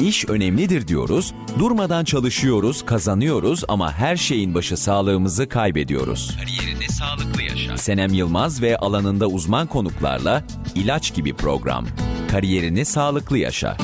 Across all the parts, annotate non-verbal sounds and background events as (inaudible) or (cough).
İş önemlidir diyoruz, durmadan çalışıyoruz, kazanıyoruz ama her şeyin başı sağlığımızı kaybediyoruz. Kariyerinde sağlıklı yaşa. Senem Yılmaz ve alanında uzman konuklarla ilaç gibi program. Kariyerini sağlıklı yaşa.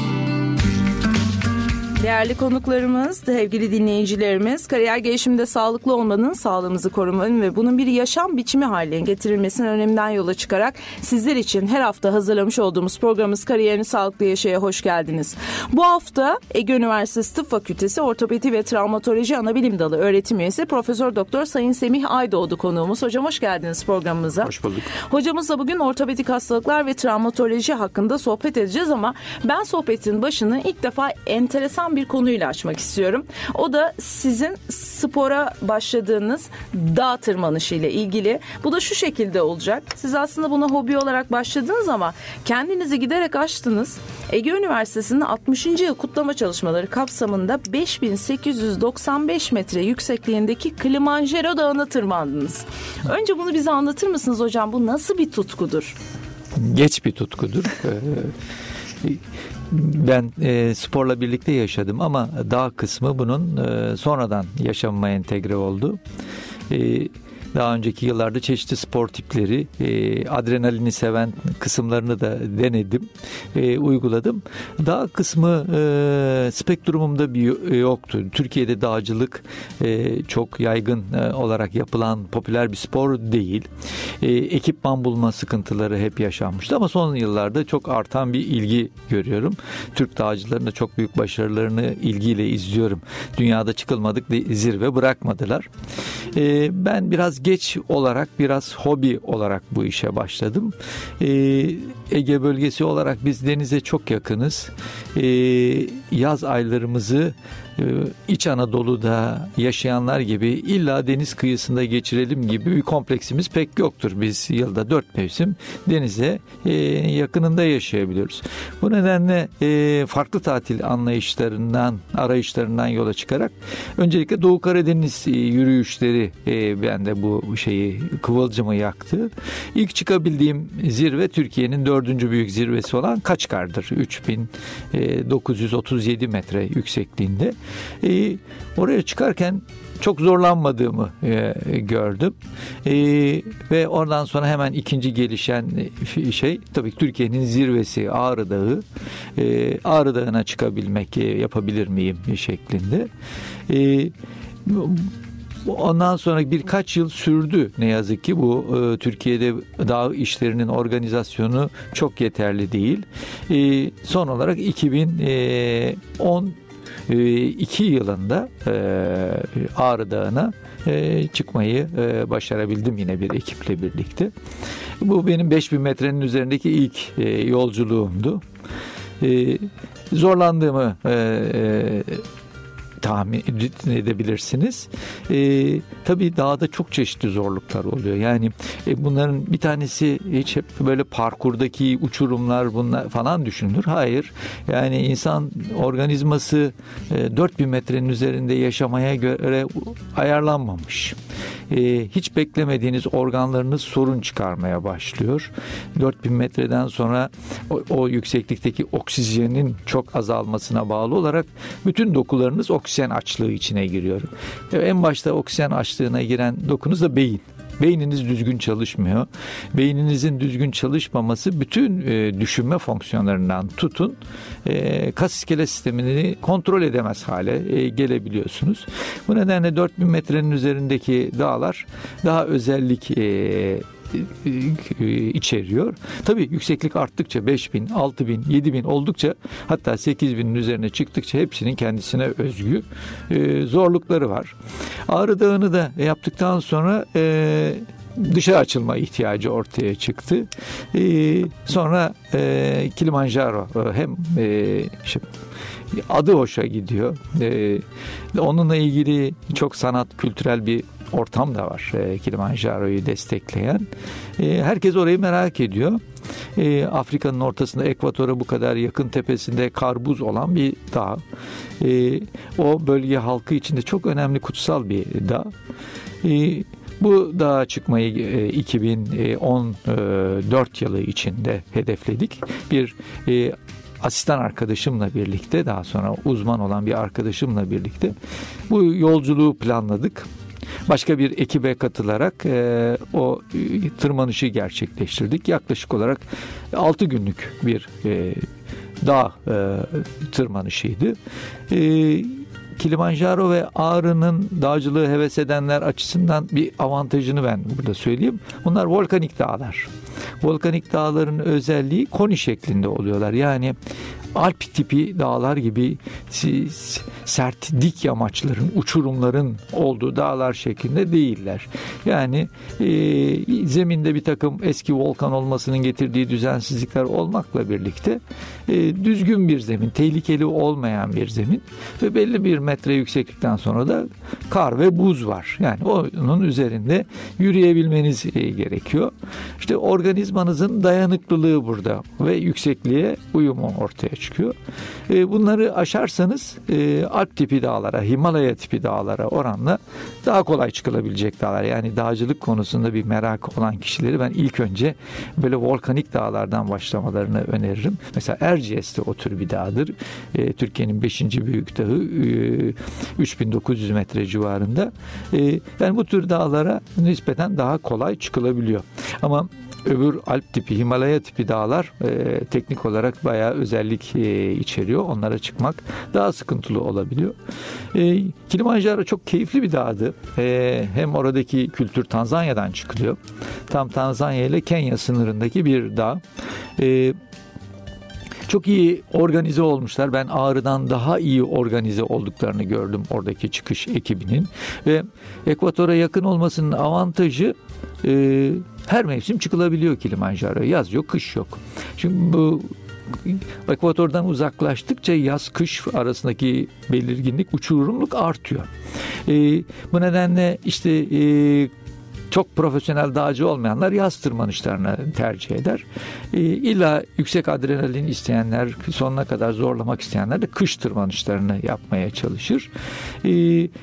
Değerli konuklarımız, sevgili dinleyicilerimiz, kariyer gelişiminde sağlıklı olmanın, sağlığımızı korumanın ve bunun bir yaşam biçimi haline getirilmesinin öneminden yola çıkarak sizler için her hafta hazırlamış olduğumuz programımız Kariyerini Sağlıklı Yaşaya hoş geldiniz. Bu hafta Ege Üniversitesi Tıp Fakültesi Ortopedi ve Travmatoloji Anabilim Dalı öğretim üyesi Profesör Doktor Sayın Semih Aydoğdu konuğumuz. Hocam hoş geldiniz programımıza. Hoş bulduk. Hocamızla bugün ortopedik hastalıklar ve travmatoloji hakkında sohbet edeceğiz ama ben sohbetin başını ilk defa enteresan enteresan bir konuyla açmak istiyorum. O da sizin spora başladığınız dağ tırmanışı ile ilgili. Bu da şu şekilde olacak. Siz aslında buna hobi olarak başladınız ama kendinizi giderek aştınız. Ege Üniversitesi'nin 60. yıl kutlama çalışmaları kapsamında 5895 metre yüksekliğindeki Kilimanjaro Dağı'na tırmandınız. Önce bunu bize anlatır mısınız hocam? Bu nasıl bir tutkudur? Geç bir tutkudur. Ben e, sporla birlikte yaşadım ama dağ kısmı bunun e, sonradan yaşamıma entegre oldu. E, daha önceki yıllarda çeşitli spor tipleri, e, adrenalini seven kısımlarını da denedim, e, uyguladım. Dağ kısmı e, spektrumumda bir yoktu. Türkiye'de dağcılık e, çok yaygın e, olarak yapılan popüler bir spor değil. E, ekipman bulma sıkıntıları hep yaşanmıştı ama son yıllarda çok artan bir ilgi görüyorum. Türk dağcılarının da çok büyük başarılarını ilgiyle izliyorum. Dünyada çıkılmadık zirve bırakmadılar. E, ben biraz geç olarak biraz hobi olarak bu işe başladım. Ee, Ege bölgesi olarak biz denize çok yakınız. Ee, yaz aylarımızı İç Anadolu'da yaşayanlar gibi illa deniz kıyısında geçirelim gibi bir kompleksimiz pek yoktur. Biz yılda dört mevsim denize e, yakınında yaşayabiliyoruz. Bu nedenle e, farklı tatil anlayışlarından, arayışlarından yola çıkarak öncelikle Doğu Karadeniz e, yürüyüşleri bende bu şeyi kıvılcımı yaktı. İlk çıkabildiğim zirve Türkiye'nin dördüncü büyük zirvesi olan Kaçkar'dır. 3937 metre yüksekliğinde. E, oraya çıkarken çok zorlanmadığımı e, gördüm. E, ve oradan sonra hemen ikinci gelişen şey tabii Türkiye'nin zirvesi Ağrı Dağı. E, Ağrı Dağı'na çıkabilmek e, yapabilir miyim şeklinde. E, Ondan sonra birkaç yıl sürdü ne yazık ki bu e, Türkiye'de dağ işlerinin organizasyonu çok yeterli değil. E, son olarak 2010 2 yılında e, Ağrı Dağı'na e, çıkmayı e, başarabildim yine bir ekiple birlikte. Bu benim 5000 metrenin üzerindeki ilk yolculuğumdu. Zorlandığımı tahmin edebilirsiniz. E, tabii dağda çok çeşitli zorluklar oluyor. Yani e, bunların bir tanesi hiç hep böyle parkurdaki uçurumlar bunlar falan düşünülür. Hayır. Yani insan organizması e, 4000 metrenin üzerinde yaşamaya göre ayarlanmamış. E, hiç beklemediğiniz organlarınız sorun çıkarmaya başlıyor. 4000 metreden sonra o, o yükseklikteki oksijenin çok azalmasına bağlı olarak bütün dokularınız oksijen açlığı içine giriyor. En başta oksijen açlığına giren dokunuz da beyin. Beyniniz düzgün çalışmıyor. Beyninizin düzgün çalışmaması bütün e, düşünme fonksiyonlarından tutun e, kas iskelet sistemini kontrol edemez hale e, gelebiliyorsunuz. Bu nedenle 4000 metrenin üzerindeki dağlar daha özellik içeriyor. Tabii yükseklik arttıkça 5000, 6000, 7000 oldukça hatta 8000'in üzerine çıktıkça hepsinin kendisine özgü e, zorlukları var. Ağrı Dağı'nı da yaptıktan sonra e, dışa açılma ihtiyacı ortaya çıktı. E, sonra Kilimanjaro hem işte, adı hoşa gidiyor. Onunla ilgili çok sanat, kültürel bir ortam da var e, Kilimanjaro'yu destekleyen. E, herkes orayı merak ediyor. E, Afrika'nın ortasında ekvatora bu kadar yakın tepesinde kar buz olan bir dağ. O bölge halkı içinde çok önemli kutsal bir dağ. Bu dağa çıkmayı 2014 e, yılı içinde hedefledik. Bir asistan arkadaşımla birlikte daha sonra uzman olan bir arkadaşımla birlikte bu yolculuğu planladık. Başka bir ekibe katılarak e, o e, tırmanışı gerçekleştirdik. Yaklaşık olarak 6 günlük bir e, dağ e, tırmanışıydı. E, Kilimanjaro ve Ağrı'nın dağcılığı heves edenler açısından bir avantajını ben burada söyleyeyim. Bunlar volkanik dağlar. Volkanik dağların özelliği koni şeklinde oluyorlar. Yani Alp tipi dağlar gibi sert dik yamaçların, uçurumların olduğu dağlar şeklinde değiller. Yani e, zeminde bir takım eski volkan olmasının getirdiği düzensizlikler olmakla birlikte e, düzgün bir zemin, tehlikeli olmayan bir zemin ve belli bir metre yükseklikten sonra da kar ve buz var. Yani onun üzerinde yürüyebilmeniz e, gerekiyor. İşte organizmanızın dayanıklılığı burada ve yüksekliğe uyumu ortaya çıkıyor. E, bunları aşarsanız e, Alp tipi dağlara, Himalaya tipi dağlara oranla daha kolay çıkılabilecek dağlar. Yani dağcılık konusunda bir merak olan kişileri ben ilk önce böyle volkanik dağlardan başlamalarını öneririm. Mesela Erciyes de o tür bir dağdır. E, Türkiye'nin 5. büyük dağı e, 3900 metre civarında. E, yani bu tür dağlara nispeten daha kolay çıkılabiliyor. Ama öbür Alp tipi, Himalaya tipi dağlar e, teknik olarak bayağı özellik e, içeriyor. Onlara çıkmak daha sıkıntılı olabiliyor. E, Kilimanjaro çok keyifli bir dağdı. E, hem oradaki kültür Tanzanya'dan çıkılıyor. Tam Tanzanya ile Kenya sınırındaki bir dağ. E, çok iyi organize olmuşlar. Ben Ağrı'dan daha iyi organize olduklarını gördüm oradaki çıkış ekibinin. Ve ekvatora yakın olmasının avantajı e, her mevsim çıkılabiliyor Kilimanjaro. Yaz yok, kış yok. Şimdi bu ekvatordan uzaklaştıkça yaz kış arasındaki belirginlik uçurumluk artıyor. E, bu nedenle işte e, çok profesyonel dağcı olmayanlar yaz tırmanışlarını tercih eder. E, yüksek adrenalin isteyenler, sonuna kadar zorlamak isteyenler de kış tırmanışlarını yapmaya çalışır. E,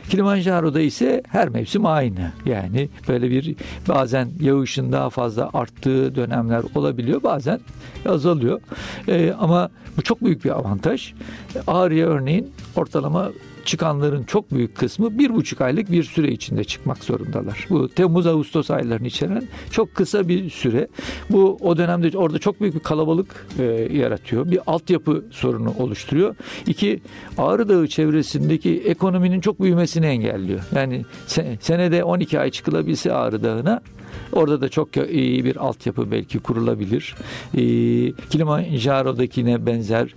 Kilimanjaro'da ise her mevsim aynı. Yani böyle bir bazen yağışın daha fazla arttığı dönemler olabiliyor. Bazen azalıyor. E, ama bu çok büyük bir avantaj. Ağrı'ya örneğin ortalama çıkanların çok büyük kısmı bir buçuk aylık bir süre içinde çıkmak zorundalar. Bu Temmuz-Ağustos aylarını içeren çok kısa bir süre. Bu o dönemde orada çok büyük bir kalabalık e, yaratıyor. Bir altyapı sorunu oluşturuyor. İki, Ağrı Dağı çevresindeki ekonominin çok büyümesini engelliyor. Yani sen, senede 12 ay çıkılabilse Ağrı Dağı'na Orada da çok iyi bir altyapı belki kurulabilir. Kilimanjaro'dakine benzer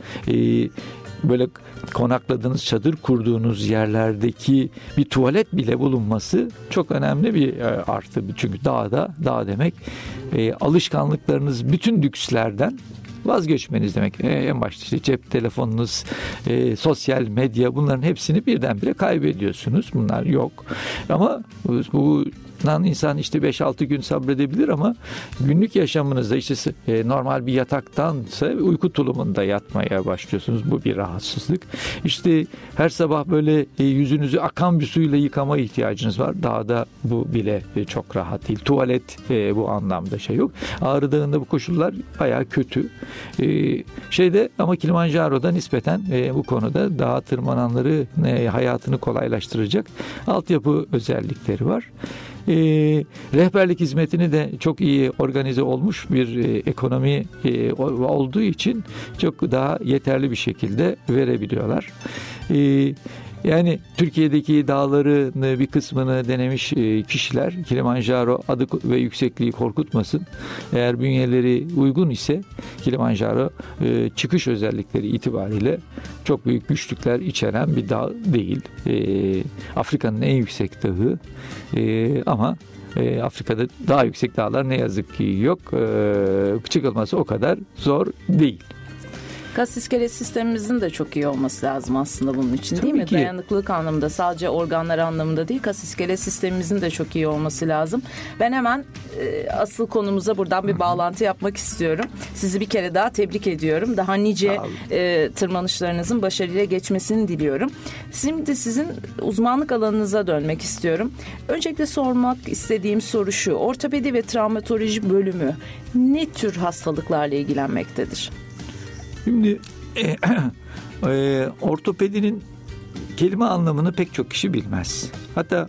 böyle konakladığınız çadır kurduğunuz yerlerdeki bir tuvalet bile bulunması çok önemli bir e, artı. Çünkü dağda, dağ demek e, alışkanlıklarınız bütün lükslerden vazgeçmeniz demek. E, en başta işte cep telefonunuz, e, sosyal medya bunların hepsini birdenbire kaybediyorsunuz. Bunlar yok. Ama bu, Nan insan işte 5-6 gün sabredebilir ama günlük yaşamınızda işte e, normal bir yataktansa uyku tulumunda yatmaya başlıyorsunuz. Bu bir rahatsızlık. İşte her sabah böyle e, yüzünüzü akan bir suyla yıkama ihtiyacınız var. Dağda bu bile e, çok rahat değil. Tuvalet bu anlamda şey yok. Ağrı Dağı'nda bu koşullar bayağı kötü. Şeyde ama Kilimanjaro'da nispeten bu konuda dağ tırmananları hayatını kolaylaştıracak altyapı özellikleri var e, rehberlik hizmetini de çok iyi organize olmuş bir e, ekonomi e, olduğu için çok daha yeterli bir şekilde verebiliyorlar. E, yani Türkiye'deki dağların bir kısmını denemiş e, kişiler Kilimanjaro adı ve yüksekliği korkutmasın. Eğer bünyeleri uygun ise Kilimanjaro e, çıkış özellikleri itibariyle çok büyük güçlükler içeren bir dağ değil. E, Afrika'nın en yüksek dağı ama Afrika'da daha yüksek dağlar ne yazık ki yok. Çıkılması o kadar zor değil. Kas iskelet sistemimizin de çok iyi olması lazım aslında bunun için Tabii değil mi? Ki. Dayanıklılık anlamında sadece organlar anlamında değil kas iskelet sistemimizin de çok iyi olması lazım. Ben hemen e, asıl konumuza buradan bir bağlantı yapmak istiyorum. Sizi bir kere daha tebrik ediyorum. Daha nice e, tırmanışlarınızın başarıyla geçmesini diliyorum. Şimdi sizin uzmanlık alanınıza dönmek istiyorum. Öncelikle sormak istediğim soru şu. Ortopedi ve travmatoloji bölümü ne tür hastalıklarla ilgilenmektedir? Şimdi e, (clears throat) e, ortopedinin kelime anlamını pek çok kişi bilmez. Hatta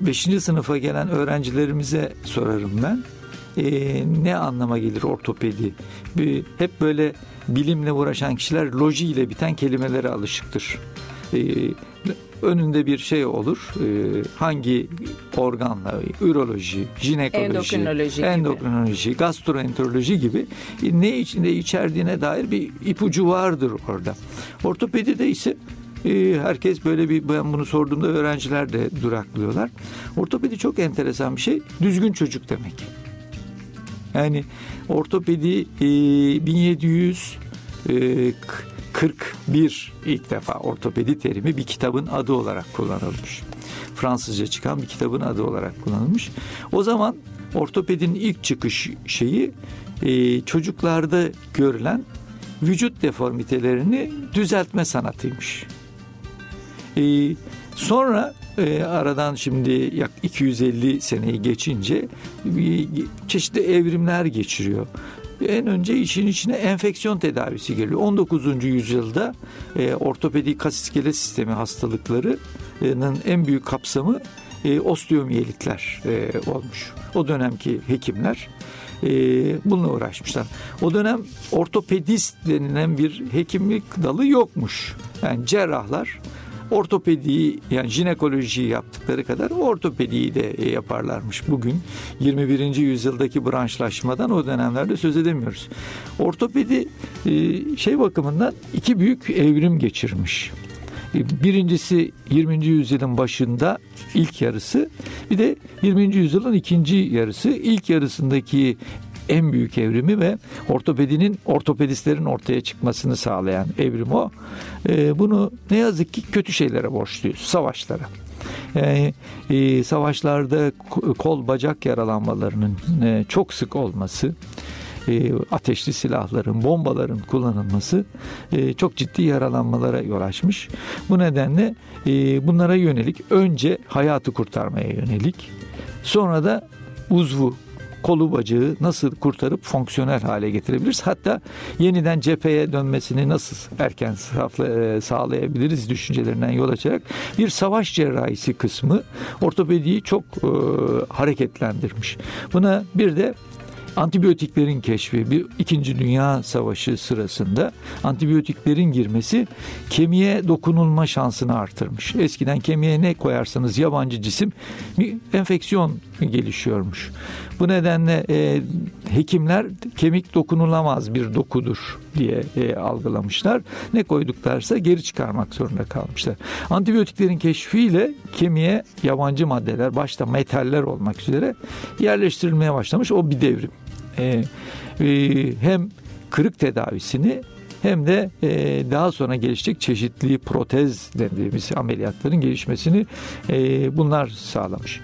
5. E, sınıfa gelen öğrencilerimize sorarım ben. E, ne anlama gelir ortopedi? Bir, hep böyle bilimle uğraşan kişiler loji biten kelimelere alışıktır. E, önünde bir şey olur. E, hangi organla, üroloji, jinekoloji, endokrinoloji, endokrinoloji gibi. gastroenteroloji gibi ne içinde içerdiğine dair bir ipucu vardır orada. Ortopedide ise e, herkes böyle bir ben bunu sorduğumda öğrenciler de duraklıyorlar. Ortopedi çok enteresan bir şey. Düzgün çocuk demek. Yani ortopedi e, 1700 e, 41 ilk defa ortopedi terimi bir kitabın adı olarak kullanılmış. Fransızca çıkan bir kitabın adı olarak kullanılmış. O zaman ortopedinin ilk çıkış şeyi e, çocuklarda görülen vücut deformitelerini düzeltme sanatıymış. E, sonra e, aradan şimdi yak 250 seneyi geçince bir, çeşitli evrimler geçiriyor en önce işin içine enfeksiyon tedavisi geliyor. 19. yüzyılda e, ortopedik iskelet sistemi hastalıklarının en büyük kapsamı e, osteomiyelitler e, olmuş. O dönemki hekimler e, bununla uğraşmışlar. O dönem ortopedist denilen bir hekimlik dalı yokmuş. Yani cerrahlar ortopediyi yani jinekolojiyi yaptıkları kadar ortopediyi de yaparlarmış. Bugün 21. yüzyıldaki branşlaşmadan o dönemlerde söz edemiyoruz. Ortopedi e, şey bakımından iki büyük evrim geçirmiş. E, birincisi 20. yüzyılın başında ilk yarısı bir de 20. yüzyılın ikinci yarısı ilk yarısındaki en büyük evrimi ve ortopedinin ortopedistlerin ortaya çıkmasını sağlayan evrim o. E, bunu ne yazık ki kötü şeylere borçluyuz. Savaşlara. Yani e, savaşlarda kol bacak yaralanmalarının e, çok sık olması, e, ateşli silahların, bombaların kullanılması çok ciddi yaralanmalara yol açmış. Bu nedenle bunlara yönelik önce hayatı kurtarmaya yönelik, sonra da uzvu kolu bacağı nasıl kurtarıp fonksiyonel hale getirebiliriz? Hatta yeniden cepheye dönmesini nasıl erken e, sağlayabiliriz düşüncelerinden yol açarak bir savaş cerrahisi kısmı ortopediyi çok e, hareketlendirmiş. Buna bir de antibiyotiklerin keşfi bir İkinci Dünya Savaşı sırasında antibiyotiklerin girmesi kemiğe dokunulma şansını artırmış. Eskiden kemiğe ne koyarsanız yabancı cisim bir enfeksiyon gelişiyormuş. Bu nedenle e, hekimler kemik dokunulamaz bir dokudur diye e, algılamışlar. Ne koyduklarsa geri çıkarmak zorunda kalmışlar. Antibiyotiklerin keşfiyle kemiğe yabancı maddeler başta metaller olmak üzere yerleştirilmeye başlamış. O bir devrim. E, e, hem kırık tedavisini hem de e, daha sonra gelişecek çeşitli protez dediğimiz ameliyatların gelişmesini bunlar sağlamış.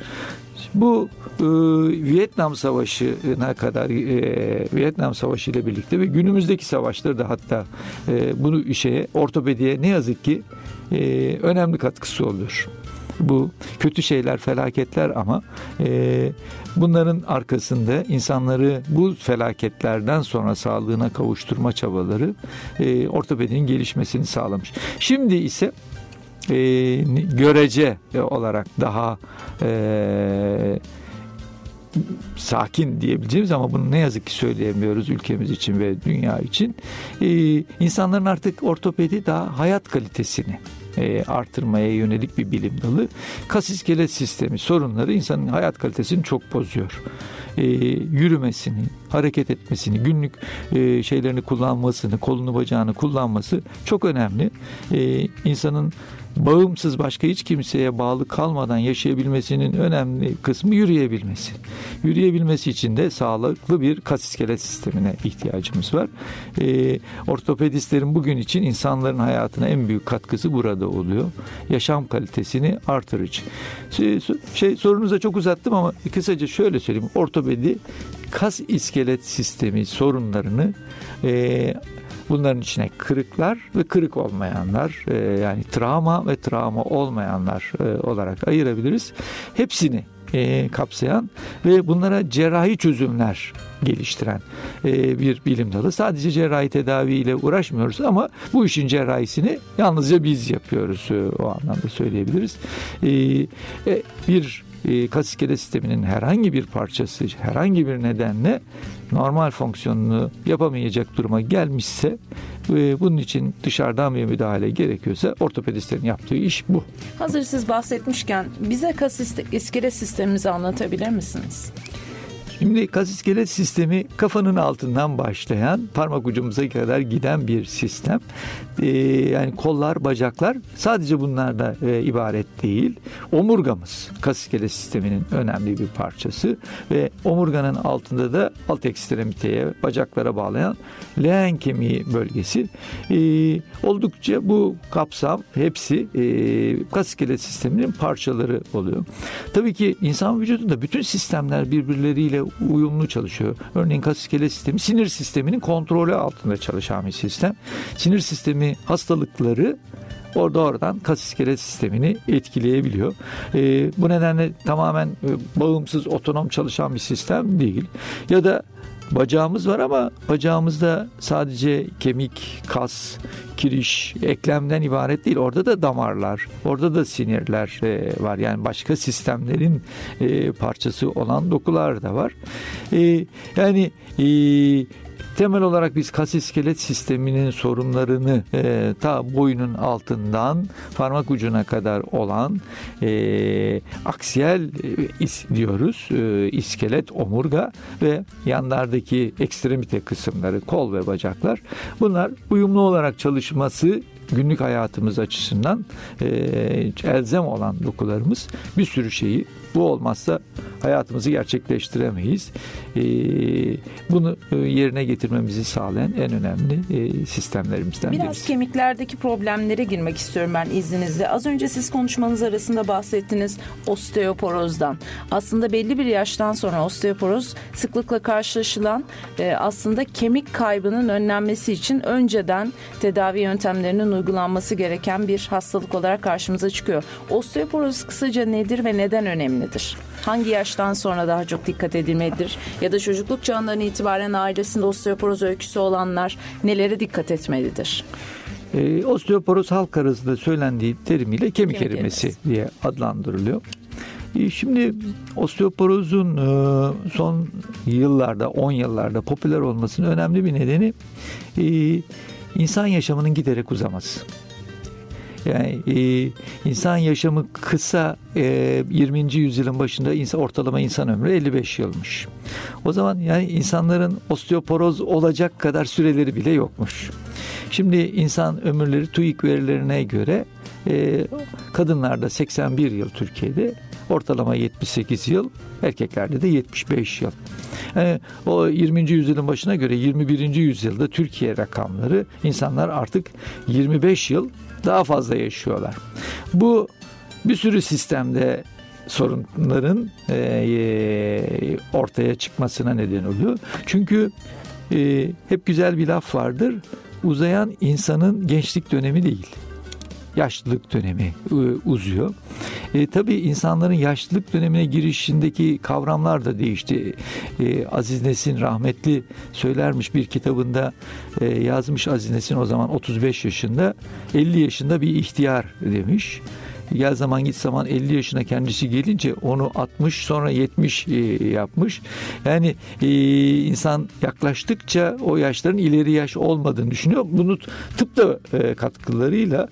Bu e, Vietnam Savaşı'na kadar e, Vietnam Savaşı ile birlikte ve günümüzdeki savaşları da hatta e, bunu işe ortopediye ne yazık ki e, önemli katkısı oluyor. Bu kötü şeyler, felaketler ama e, bunların arkasında insanları bu felaketlerden sonra sağlığına kavuşturma çabaları e, ortopedinin gelişmesini sağlamış. Şimdi ise e, görece olarak daha e, sakin diyebileceğimiz ama bunu ne yazık ki söyleyemiyoruz ülkemiz için ve dünya için. Ee, insanların artık ortopedi daha hayat kalitesini e, artırmaya yönelik bir bilim dalı. Kas iskelet sistemi sorunları insanın hayat kalitesini çok bozuyor. E, yürümesini, hareket etmesini, günlük e, şeylerini kullanmasını, kolunu bacağını kullanması çok önemli. E, insanın bağımsız başka hiç kimseye bağlı kalmadan yaşayabilmesinin önemli kısmı yürüyebilmesi. Yürüyebilmesi için de sağlıklı bir kas iskelet sistemine ihtiyacımız var. E, ortopedistlerin bugün için insanların hayatına en büyük katkısı burada oluyor. Yaşam kalitesini artırıcı. Şey, şey sorunuza çok uzattım ama kısaca şöyle söyleyeyim. Ortopedi kas iskelet sistemi sorunlarını e, Bunların içine kırıklar ve kırık olmayanlar e, yani travma ve travma olmayanlar e, olarak ayırabiliriz. Hepsini e, kapsayan ve bunlara cerrahi çözümler geliştiren e, bir bilim dalı. Sadece cerrahi tedaviyle uğraşmıyoruz ama bu işin cerrahisini yalnızca biz yapıyoruz. E, o anlamda söyleyebiliriz. E, e, bir e, kas iskelet sisteminin herhangi bir parçası herhangi bir nedenle normal fonksiyonunu yapamayacak duruma gelmişse e, bunun için dışarıdan bir müdahale gerekiyorsa ortopedistlerin yaptığı iş bu. Hazır siz bahsetmişken bize kas iskelet sistemimizi anlatabilir misiniz? Şimdi kas iskelet sistemi kafanın altından başlayan parmak ucumuza kadar giden bir sistem. Ee, yani kollar, bacaklar sadece bunlarla e, ibaret değil. Omurgamız kas iskelet sisteminin önemli bir parçası ve omurganın altında da alt ekstremiteye, bacaklara bağlayan leğen kemiği bölgesi. Ee, oldukça bu kapsam hepsi e, kas iskelet sisteminin parçaları oluyor. Tabii ki insan vücudunda bütün sistemler birbirleriyle uyumlu çalışıyor. Örneğin kas iskelet sistemi sinir sisteminin kontrolü altında çalışan bir sistem. Sinir sistemi hastalıkları orada oradan kas iskelet sistemini etkileyebiliyor. E, bu nedenle tamamen e, bağımsız, otonom çalışan bir sistem değil. Ya da Bacağımız var ama bacağımızda sadece kemik, kas, kiriş, eklemden ibaret değil. Orada da damarlar, orada da sinirler e, var. Yani başka sistemlerin e, parçası olan dokular da var. E, yani Temel olarak biz kas iskelet sisteminin sorunlarını e, ta boyunun altından parmak ucuna kadar olan e, aksiyel e, is diyoruz. E, iskelet, omurga ve yanlardaki ekstremite kısımları, kol ve bacaklar. Bunlar uyumlu olarak çalışması günlük hayatımız açısından e, elzem olan dokularımız bir sürü şeyi bu olmazsa hayatımızı gerçekleştiremeyiz. E, bunu e, yerine getirmemizi sağlayan en önemli e, sistemlerimizden Biraz birisi. kemiklerdeki problemlere girmek istiyorum ben izninizle. Az önce siz konuşmanız arasında bahsettiniz osteoporozdan. Aslında belli bir yaştan sonra osteoporoz sıklıkla karşılaşılan e, aslında kemik kaybının önlenmesi için önceden tedavi yöntemlerinin uygulanması gereken bir hastalık olarak karşımıza çıkıyor. Osteoporoz kısaca nedir ve neden önemlidir? Hangi yaştan sonra daha çok dikkat edilmelidir? Ya da çocukluk çağından itibaren ailesinde osteoporoz öyküsü olanlar nelere dikkat etmelidir? E, osteoporoz halk arasında söylendiği terimiyle kemik, kemik erimesi, erimesi diye adlandırılıyor. E, şimdi osteoporozun e, son yıllarda, 10 yıllarda popüler olmasının önemli bir nedeni e, insan yaşamının giderek uzaması. Yani e, insan yaşamı kısa e, 20. yüzyılın başında insan, ortalama insan ömrü 55 yılmış. O zaman yani insanların osteoporoz olacak kadar süreleri bile yokmuş. Şimdi insan ömürleri TÜİK verilerine göre e, kadınlarda 81 yıl Türkiye'de ortalama 78 yıl erkeklerde de 75 yıl. Yani o 20. yüzyılın başına göre 21. yüzyılda Türkiye rakamları insanlar artık 25 yıl daha fazla yaşıyorlar. Bu bir sürü sistemde sorunların e, ortaya çıkmasına neden oluyor. Çünkü e, hep güzel bir laf vardır. Uzayan insanın gençlik dönemi değil yaşlılık dönemi e, uzuyor. E, tabii insanların yaşlılık dönemine girişindeki kavramlar da değişti. E, Aziz Nesin rahmetli söylermiş bir kitabında e, yazmış Aziz Nesin o zaman 35 yaşında 50 yaşında bir ihtiyar demiş gel zaman git zaman 50 yaşına kendisi gelince onu 60 sonra 70 e, yapmış. Yani e, insan yaklaştıkça o yaşların ileri yaş olmadığını düşünüyor. Bunu tıp da e, katkılarıyla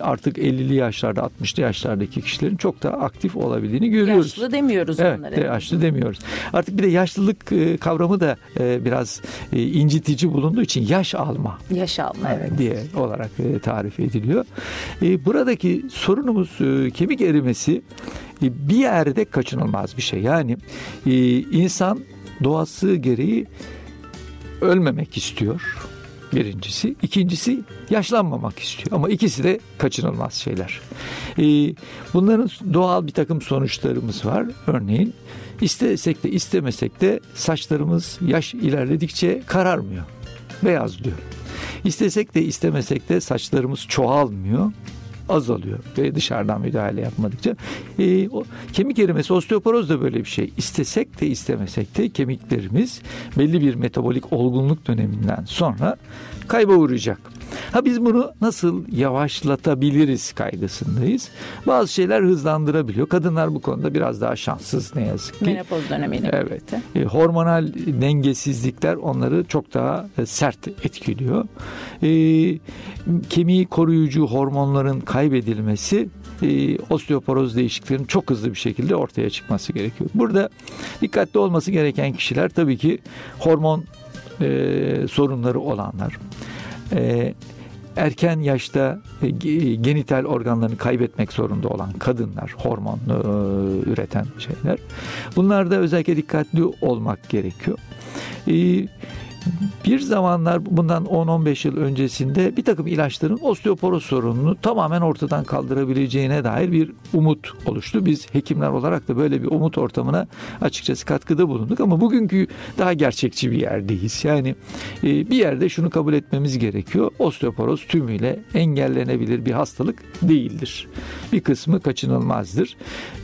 artık 50'li yaşlarda 60'lı yaşlardaki kişilerin çok da aktif olabildiğini görüyoruz. Yaşlı demiyoruz evet, onlara. Yaşlı demiyoruz. Artık bir de yaşlılık kavramı da biraz incitici bulunduğu için yaş alma. Yaş alma evet. Diye olarak tarif ediliyor. Buradaki sorun sorunumuz e, kemik erimesi e, bir yerde kaçınılmaz bir şey. Yani e, insan doğası gereği ölmemek istiyor. Birincisi. ikincisi yaşlanmamak istiyor. Ama ikisi de kaçınılmaz şeyler. bunların doğal bir takım sonuçlarımız var. Örneğin istesek de istemesek de saçlarımız yaş ilerledikçe kararmıyor. Beyazlıyor. İstesek de istemesek de saçlarımız çoğalmıyor azalıyor ve dışarıdan müdahale yapmadıkça. E, o, kemik erimesi osteoporoz da böyle bir şey. İstesek de istemesek de kemiklerimiz belli bir metabolik olgunluk döneminden sonra kayba uğrayacak. Ha biz bunu nasıl yavaşlatabiliriz kaygısındayız. Bazı şeyler hızlandırabiliyor. Kadınlar bu konuda biraz daha şanssız ne yazık ki. Menopoz dönemiyle evet. birlikte. E, hormonal dengesizlikler onları çok daha e, sert etkiliyor. E, kemiği koruyucu hormonların kaybedilmesi e, osteoporoz değişikliklerinin çok hızlı bir şekilde ortaya çıkması gerekiyor. Burada dikkatli olması gereken kişiler tabii ki hormon e, sorunları olanlar, e, erken yaşta e, genital organlarını kaybetmek zorunda olan kadınlar, hormon e, üreten şeyler. Bunlarda özellikle dikkatli olmak gerekiyor. E, bir zamanlar bundan 10-15 yıl öncesinde bir takım ilaçların osteoporoz sorununu tamamen ortadan kaldırabileceğine dair bir umut oluştu. Biz hekimler olarak da böyle bir umut ortamına açıkçası katkıda bulunduk ama bugünkü daha gerçekçi bir yerdeyiz. Yani e, bir yerde şunu kabul etmemiz gerekiyor. Osteoporoz tümüyle engellenebilir bir hastalık değildir. Bir kısmı kaçınılmazdır.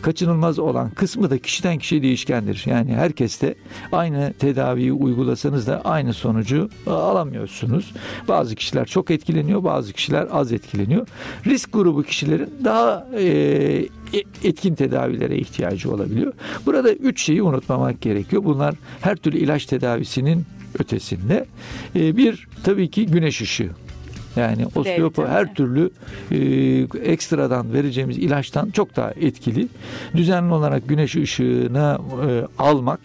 Kaçınılmaz olan kısmı da kişiden kişiye değişkendir. Yani herkeste aynı tedaviyi uygulasanız da aynı sonucu alamıyorsunuz. Bazı kişiler çok etkileniyor, bazı kişiler az etkileniyor. Risk grubu kişilerin daha e, e, etkin tedavilere ihtiyacı olabiliyor. Burada üç şeyi unutmamak gerekiyor. Bunlar her türlü ilaç tedavisinin ötesinde. E, bir tabii ki güneş ışığı. Yani osteopo her türlü e, ekstradan vereceğimiz ilaçtan çok daha etkili. Düzenli olarak güneş ışığına e, almak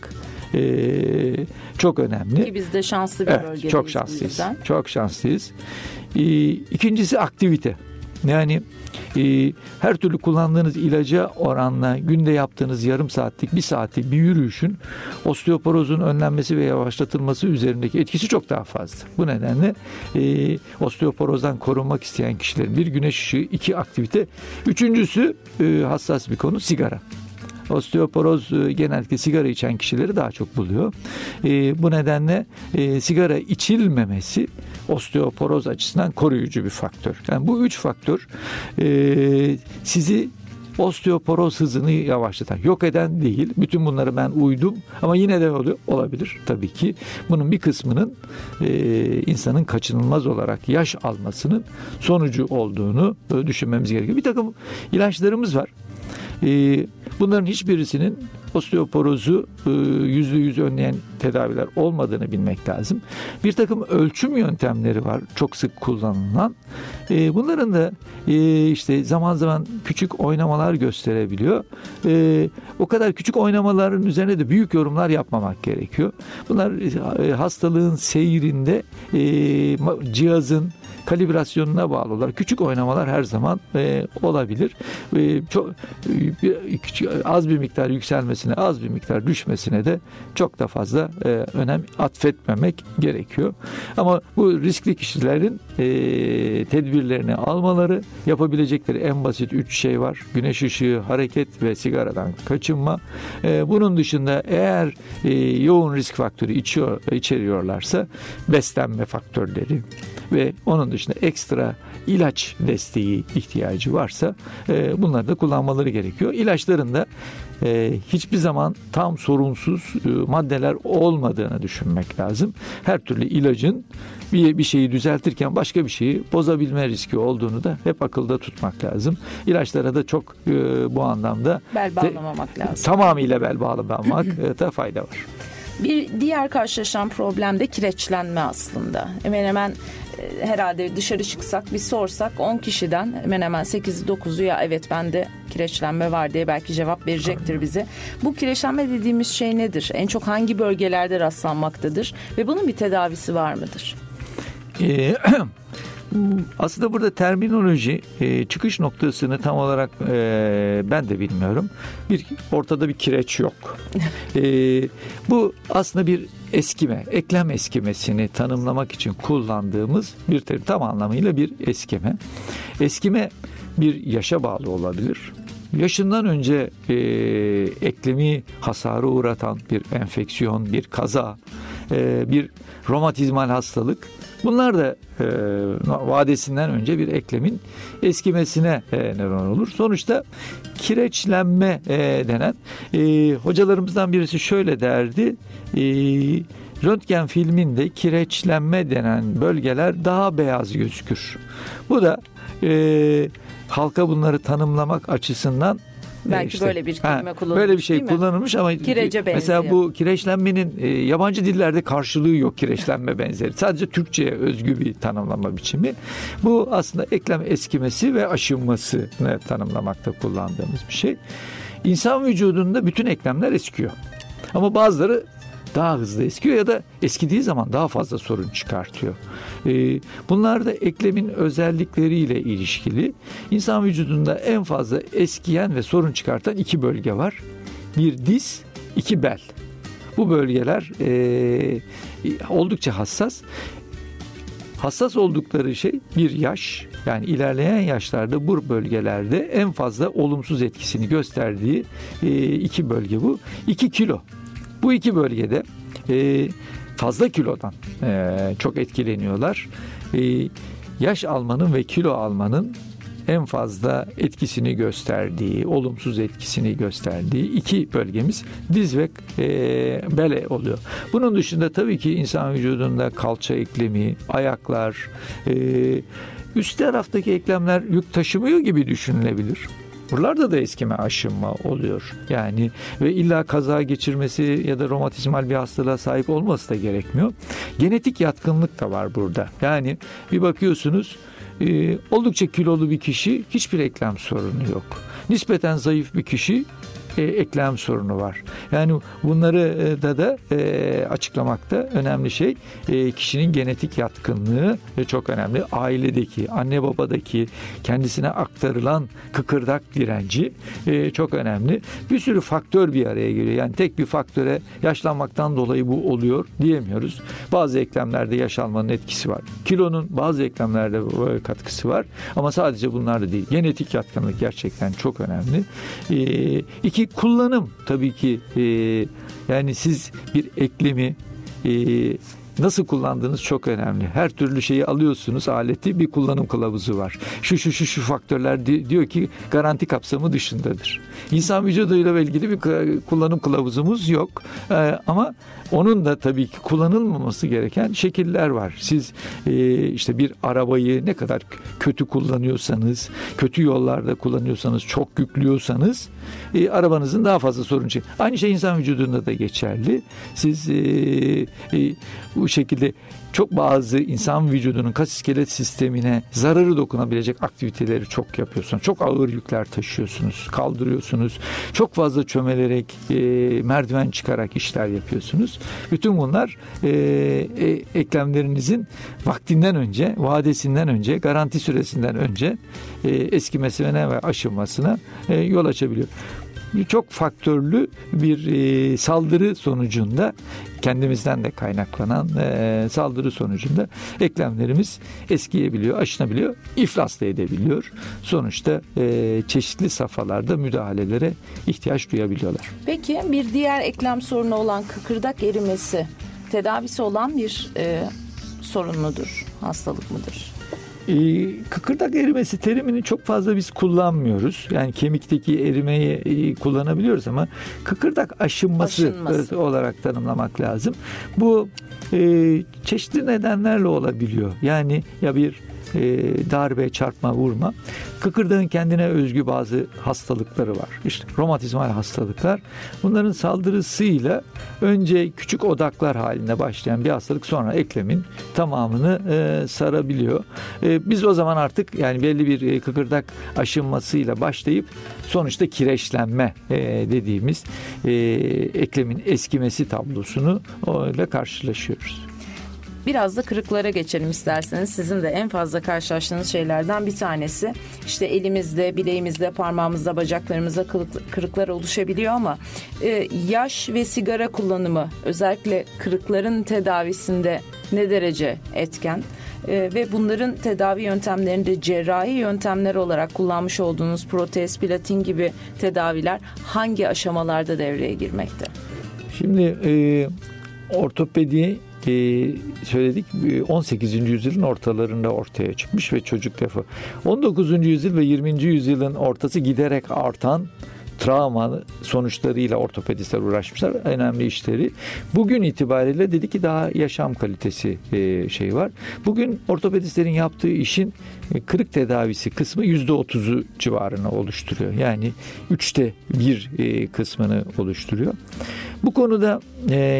e, çok önemli. Ki biz de şanslı bir evet, bölgedeyiz. Çok şanslıyız. Çok şanslıyız. E, ikincisi aktivite. Yani e, her türlü kullandığınız ilaca oranla günde yaptığınız yarım saatlik bir saatlik bir yürüyüşün osteoporozun önlenmesi ve yavaşlatılması üzerindeki etkisi çok daha fazla. Bu nedenle e, osteoporozdan korunmak isteyen kişilerin bir güneş ışığı, iki aktivite. Üçüncüsü e, hassas bir konu sigara. Osteoporoz e, genellikle sigara içen kişileri daha çok buluyor. E, bu nedenle e, sigara içilmemesi osteoporoz açısından koruyucu bir faktör. Yani bu üç faktör sizi osteoporoz hızını yavaşlatan, yok eden değil. Bütün bunları ben uydum ama yine de oluyor, olabilir tabii ki. Bunun bir kısmının e, insanın kaçınılmaz olarak yaş almasının sonucu olduğunu düşünmemiz gerekiyor. Bir takım ilaçlarımız var. E, bunların hiçbirisinin osteoporozu e, yüzde yüz önleyen tedaviler olmadığını bilmek lazım. Bir takım ölçüm yöntemleri var çok sık kullanılan. E, bunların da e, işte zaman zaman küçük oynamalar gösterebiliyor. O kadar küçük oynamaların üzerine de büyük yorumlar yapmamak gerekiyor. Bunlar hastalığın seyrinde cihazın kalibrasyonuna bağlı olarak küçük oynamalar her zaman e, olabilir. E, çok e, az bir miktar yükselmesine, az bir miktar düşmesine de çok da fazla e, önem atfetmemek gerekiyor. Ama bu riskli kişilerin e, tedbirlerini almaları, yapabilecekleri en basit üç şey var. Güneş ışığı, hareket ve sigaradan kaçınma. E, bunun dışında eğer e, yoğun risk faktörü içiyor, içeriyorlarsa beslenme faktörleri ve onun dışında ekstra ilaç desteği ihtiyacı varsa e, bunları da kullanmaları gerekiyor. İlaçların da e, hiçbir zaman tam sorunsuz e, maddeler olmadığını düşünmek lazım. Her türlü ilacın bir, bir şeyi düzeltirken başka bir şeyi bozabilme riski olduğunu da hep akılda tutmak lazım. İlaçlara da çok e, bu anlamda bel bağlamamak de, lazım. Tamamıyla bel bağlamamak (laughs) e, da fayda var. Bir diğer karşılaşan problem de kireçlenme aslında. Hemen hemen herhalde dışarı çıksak bir sorsak 10 kişiden hemen hemen 8'i 9'u ya evet bende kireçlenme var diye belki cevap verecektir bize. Bu kireçlenme dediğimiz şey nedir? En çok hangi bölgelerde rastlanmaktadır ve bunun bir tedavisi var mıdır? (clears throat) Aslında burada terminoloji e, çıkış noktasını tam olarak e, ben de bilmiyorum. Bir ortada bir kireç yok. (laughs) e, bu aslında bir eskime, eklem eskimesini tanımlamak için kullandığımız bir terim tam anlamıyla bir eskime. Eskime bir yaşa bağlı olabilir. Yaşından önce e, eklemi hasarı uğratan bir enfeksiyon, bir kaza, e, bir romatizmal hastalık Bunlar da e, vadesinden önce bir eklemin eskimesine e, neden olur. Sonuçta kireçlenme e, denen e, hocalarımızdan birisi şöyle derdi. E, röntgen filminde kireçlenme denen bölgeler daha beyaz gözükür. Bu da e, halka bunları tanımlamak açısından Belki işte, böyle bir kelime kullanılmış. Böyle bir şey kullanılmış ama Kirece mesela bu kireçlenmenin e, yabancı dillerde karşılığı yok kireçlenme benzeri. Sadece Türkçe'ye özgü bir tanımlama biçimi. Bu aslında eklem eskimesi ve aşınmasını tanımlamakta kullandığımız bir şey. İnsan vücudunda bütün eklemler eskiyor. Ama bazıları daha hızlı eskiyor ya da eskidiği zaman daha fazla sorun çıkartıyor. Ee, bunlar da eklemin özellikleriyle ilişkili. İnsan vücudunda en fazla eskiyen ve sorun çıkartan iki bölge var. Bir diz, iki bel. Bu bölgeler e, oldukça hassas. Hassas oldukları şey bir yaş yani ilerleyen yaşlarda bu bölgelerde en fazla olumsuz etkisini gösterdiği e, iki bölge bu. İki kilo bu iki bölgede e, fazla kilodan e, çok etkileniyorlar. E, yaş almanın ve kilo almanın en fazla etkisini gösterdiği, olumsuz etkisini gösterdiği iki bölgemiz diz ve e, bele oluyor. Bunun dışında tabii ki insan vücudunda kalça eklemi, ayaklar, e, üst taraftaki eklemler yük taşımıyor gibi düşünülebilir. Buralarda da eskime aşınma oluyor. Yani ve illa kaza geçirmesi ya da romatizmal bir hastalığa sahip olması da gerekmiyor. Genetik yatkınlık da var burada. Yani bir bakıyorsunuz e, oldukça kilolu bir kişi hiçbir eklem sorunu yok. Nispeten zayıf bir kişi e, eklem sorunu var. Yani bunları e, da da e, açıklamakta önemli şey e, kişinin genetik yatkınlığı e, çok önemli. Ailedeki, anne babadaki kendisine aktarılan kıkırdak direnci e, çok önemli. Bir sürü faktör bir araya geliyor. Yani tek bir faktöre yaşlanmaktan dolayı bu oluyor diyemiyoruz. Bazı eklemlerde yaş almanın etkisi var. Kilonun bazı eklemlerde katkısı var. Ama sadece bunlar da değil. Genetik yatkınlık gerçekten çok önemli. E, iki kullanım tabii ki e, yani siz bir eklemi e, nasıl kullandığınız çok önemli. Her türlü şeyi alıyorsunuz aleti bir kullanım kılavuzu var. Şu şu şu şu faktörler diyor ki garanti kapsamı dışındadır. İnsan vücuduyla ilgili bir kullanım kılavuzumuz yok. Ee, ama onun da tabii ki kullanılmaması gereken şekiller var. Siz e, işte bir arabayı ne kadar kötü kullanıyorsanız, kötü yollarda kullanıyorsanız, çok yüklüyorsanız e, arabanızın daha fazla sorun çıkıyor. Aynı şey insan vücudunda da geçerli. Siz e, e, bu şekilde çok bazı insan vücudunun kas iskelet sistemine zararı dokunabilecek aktiviteleri çok yapıyorsunuz. Çok ağır yükler taşıyorsunuz, kaldırıyorsunuz. Çok fazla çömelerek, e, merdiven çıkarak işler yapıyorsunuz. Bütün bunlar e, e, eklemlerinizin vaktinden önce, vadesinden önce, garanti süresinden önce e, eskimesine ve aşınmasına e, yol açabiliyor çok faktörlü bir e, saldırı sonucunda kendimizden de kaynaklanan e, saldırı sonucunda eklemlerimiz eskiyebiliyor, aşınabiliyor, iflas da edebiliyor. Sonuçta e, çeşitli safhalarda müdahalelere ihtiyaç duyabiliyorlar. Peki bir diğer eklem sorunu olan kıkırdak erimesi tedavisi olan bir e, sorun mudur, hastalık mıdır? E, kıkırdak erimesi terimini çok fazla biz kullanmıyoruz. Yani kemikteki erimeyi e, kullanabiliyoruz ama kıkırdak aşınması, aşınması. olarak tanımlamak lazım. Bu e, çeşitli nedenlerle olabiliyor. Yani ya bir e, darbe, çarpma, vurma. Kıkırdağın kendine özgü bazı hastalıkları var. İşte romatizmal hastalıklar. Bunların saldırısıyla önce küçük odaklar halinde başlayan bir hastalık sonra eklemin tamamını e, sarabiliyor. E, biz o zaman artık yani belli bir e, kıkırdak aşınmasıyla başlayıp sonuçta kireçlenme e, dediğimiz e, eklemin eskimesi tablosunu ile karşılaşıyoruz. Biraz da kırıklara geçelim isterseniz. Sizin de en fazla karşılaştığınız şeylerden bir tanesi. İşte elimizde, bileğimizde, parmağımızda, bacaklarımızda kırıklar oluşabiliyor ama e, yaş ve sigara kullanımı özellikle kırıkların tedavisinde ne derece etken? E, ve bunların tedavi yöntemlerinde cerrahi yöntemler olarak kullanmış olduğunuz protez, platin gibi tedaviler hangi aşamalarda devreye girmekte? Şimdi e, ortopedi söyledik 18. yüzyılın ortalarında ortaya çıkmış ve çocuk lafı. 19. yüzyıl ve 20. yüzyılın ortası giderek artan travma sonuçlarıyla ortopedistler uğraşmışlar. Önemli işleri. Bugün itibariyle dedi ki daha yaşam kalitesi e, şey var. Bugün ortopedistlerin yaptığı işin e, kırık tedavisi kısmı yüzde otuzu civarını oluşturuyor. Yani üçte bir e, kısmını oluşturuyor. Bu konuda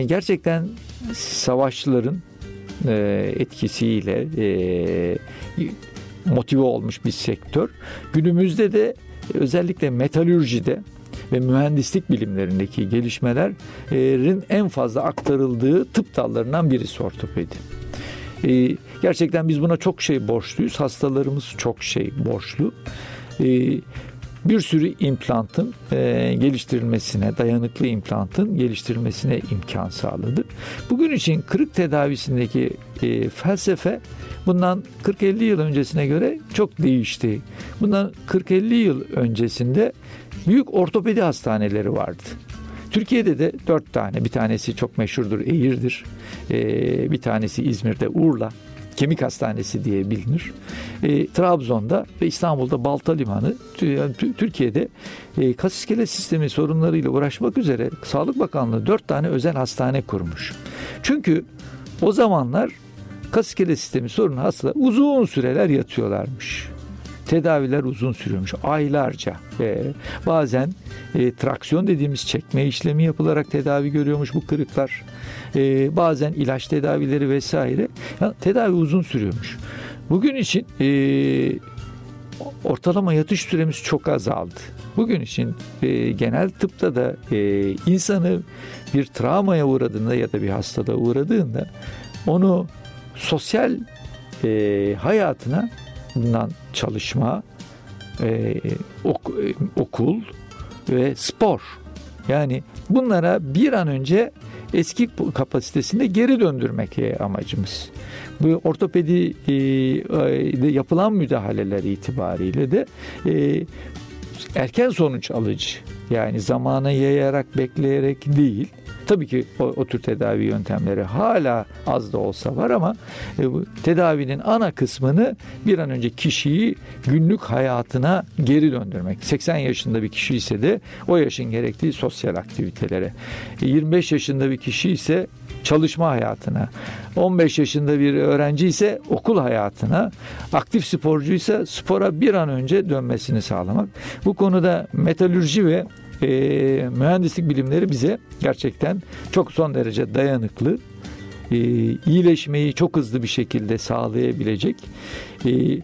gerçekten savaşçıların etkisiyle motive olmuş bir sektör. Günümüzde de özellikle metalürjide ve mühendislik bilimlerindeki gelişmelerin en fazla aktarıldığı tıp dallarından birisi ortopedi. Ee, gerçekten biz buna çok şey borçluyuz. Hastalarımız çok şey borçlu. Ee, bir sürü implantın e, geliştirilmesine, dayanıklı implantın geliştirilmesine imkan sağladı. Bugün için kırık tedavisindeki e, felsefe bundan 40-50 yıl öncesine göre çok değişti. Bundan 40-50 yıl öncesinde büyük ortopedi hastaneleri vardı. Türkiye'de de dört tane. Bir tanesi çok meşhurdur, Eğir'dir. Ee, bir tanesi İzmir'de Urla. Kemik Hastanesi diye bilinir. E, Trabzon'da ve İstanbul'da Balta Limanı Türkiye'de e, kas iskelet sistemi sorunlarıyla uğraşmak üzere Sağlık Bakanlığı dört tane özel hastane kurmuş. Çünkü o zamanlar kas iskelet sistemi sorunu hastalar uzun süreler yatıyorlarmış. Tedaviler uzun sürüyormuş. Aylarca. E, bazen e, traksiyon dediğimiz çekme işlemi yapılarak tedavi görüyormuş bu kırıklar. E, bazen ilaç tedavileri vesaire. Ya, tedavi uzun sürüyormuş. Bugün için e, ortalama yatış süremiz çok azaldı. Bugün için e, genel tıpta da e, insanı bir travmaya uğradığında ya da bir hastalığa uğradığında onu sosyal e, hayatına bundan çalışma, e, ok, e, okul ve spor. Yani bunlara bir an önce eski kapasitesinde geri döndürmek amacımız. Bu ortopedi e, e, yapılan müdahaleler itibariyle de e, erken sonuç alıcı. Yani zamana yayarak bekleyerek değil Tabii ki o, o tür tedavi yöntemleri hala az da olsa var ama e, bu tedavinin ana kısmını bir an önce kişiyi günlük hayatına geri döndürmek. 80 yaşında bir kişi ise de o yaşın gerektiği sosyal aktivitelere. 25 e, yaşında bir kişi ise çalışma hayatına, 15 yaşında bir öğrenci ise okul hayatına, aktif sporcu ise spora bir an önce dönmesini sağlamak. Bu konuda metalürji ve e, mühendislik bilimleri bize gerçekten çok son derece dayanıklı, e, iyileşmeyi çok hızlı bir şekilde sağlayabilecek e,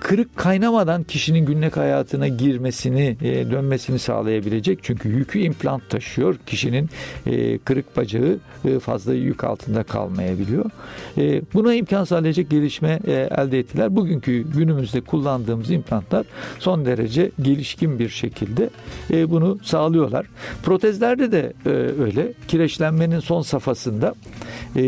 kırık kaynamadan kişinin günlük hayatına girmesini, e, dönmesini sağlayabilecek. Çünkü yükü implant taşıyor. Kişinin e, kırık bacağı e, fazla yük altında kalmayabiliyor. E, buna imkan sağlayacak gelişme e, elde ettiler. Bugünkü günümüzde kullandığımız implantlar son derece gelişkin bir şekilde e, bunu sağlıyorlar. Protezlerde de e, öyle. Kireçlenmenin son safhasında e,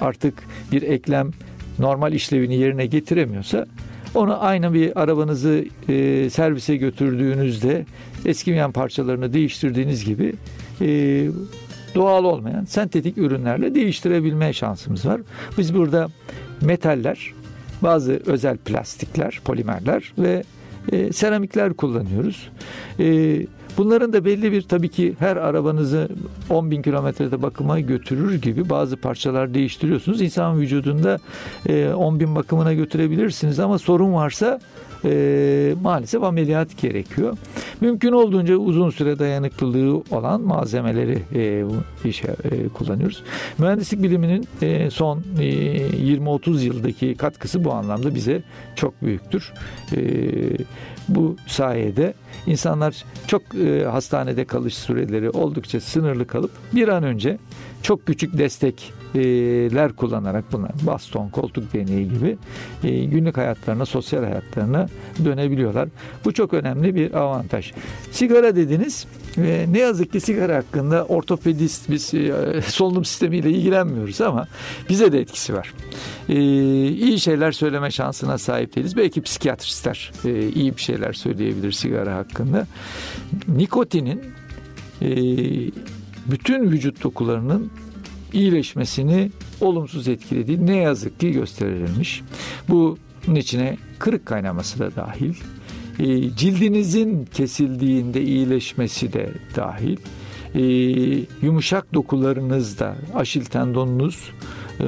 artık bir eklem normal işlevini yerine getiremiyorsa onu aynı bir arabanızı e, servise götürdüğünüzde eskimeyen parçalarını değiştirdiğiniz gibi e, doğal olmayan sentetik ürünlerle değiştirebilme şansımız var. Biz burada metaller, bazı özel plastikler, polimerler ve e, seramikler kullanıyoruz. E, Bunların da belli bir tabii ki her arabanızı 10 bin kilometrede bakıma götürür gibi bazı parçalar değiştiriyorsunuz. İnsan vücudunda 10 e, bin bakımına götürebilirsiniz ama sorun varsa e, maalesef ameliyat gerekiyor. Mümkün olduğunca uzun süre dayanıklılığı olan malzemeleri e, işe e, kullanıyoruz. Mühendislik biliminin e, son e, 20-30 yıldaki katkısı bu anlamda bize çok büyüktür. E, bu sayede insanlar çok e, hastanede kalış süreleri oldukça sınırlı kalıp bir an önce çok küçük destekler kullanarak bunlar baston, koltuk deneyi gibi günlük hayatlarına, sosyal hayatlarına dönebiliyorlar. Bu çok önemli bir avantaj. Sigara dediniz. Ne yazık ki sigara hakkında ortopedist biz solunum sistemiyle ilgilenmiyoruz ama bize de etkisi var. İyi şeyler söyleme şansına sahip değiliz. Belki psikiyatristler iyi bir şeyler söyleyebilir sigara hakkında. Nikotinin bütün vücut dokularının iyileşmesini olumsuz etkilediği ne yazık ki gösterilmiş. Bunun içine kırık kaynaması da dahil. E, cildinizin kesildiğinde iyileşmesi de dahil. E, yumuşak dokularınızda aşil tendonunuz e,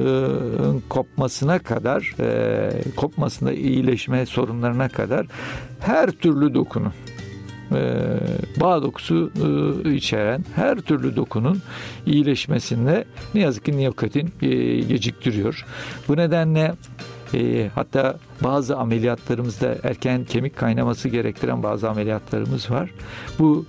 kopmasına kadar e, kopmasında iyileşme sorunlarına kadar her türlü dokunun bağ dokusu e, içeren her türlü dokunun iyileşmesinde ne yazık ki nikotin e, geciktiriyor. Bu nedenle e, hatta bazı ameliyatlarımızda erken kemik kaynaması gerektiren bazı ameliyatlarımız var. Bu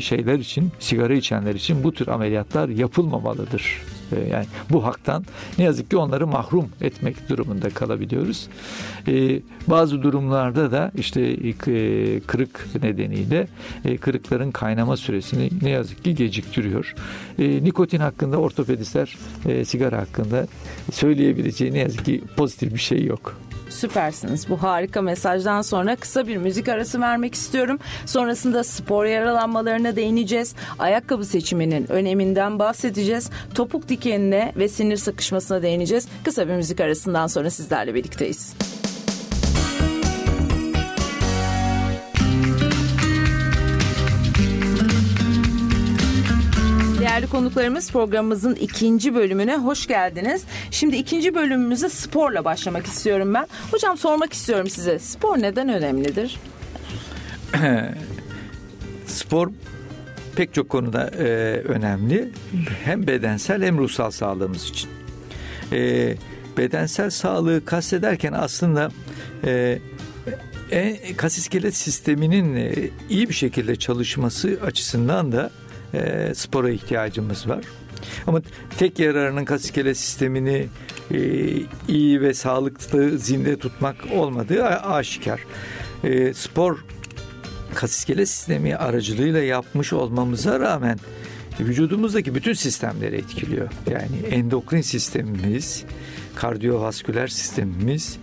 şeyler için, sigara içenler için bu tür ameliyatlar yapılmamalıdır. E, yani bu haktan ne yazık ki onları mahrum etmek durumunda kalabiliyoruz. E, bazı durumlarda da işte e, kırık nedeniyle kırıkların kaynama süresini ne yazık ki geciktiriyor. Nikotin hakkında ortopedistler sigara hakkında söyleyebileceği ne yazık ki pozitif bir şey yok. Süpersiniz. Bu harika mesajdan sonra kısa bir müzik arası vermek istiyorum. Sonrasında spor yaralanmalarına değineceğiz. Ayakkabı seçiminin öneminden bahsedeceğiz. Topuk dikenine ve sinir sıkışmasına değineceğiz. Kısa bir müzik arasından sonra sizlerle birlikteyiz. Değerli konuklarımız programımızın ikinci bölümüne hoş geldiniz. Şimdi ikinci bölümümüze sporla başlamak istiyorum ben. Hocam sormak istiyorum size spor neden önemlidir? (clears throat) spor pek çok konuda e, önemli. Hem bedensel hem ruhsal sağlığımız için. E, bedensel sağlığı kastederken aslında e, e, kas iskelet sisteminin e, iyi bir şekilde çalışması açısından da e, spora ihtiyacımız var. Ama tek yararının kas iskelet sistemini e, iyi ve sağlıklı zinde tutmak olmadığı aşikar. E, spor kas iskelet sistemi aracılığıyla yapmış olmamıza rağmen vücudumuzdaki bütün sistemleri etkiliyor. Yani endokrin sistemimiz, kardiyovasküler sistemimiz,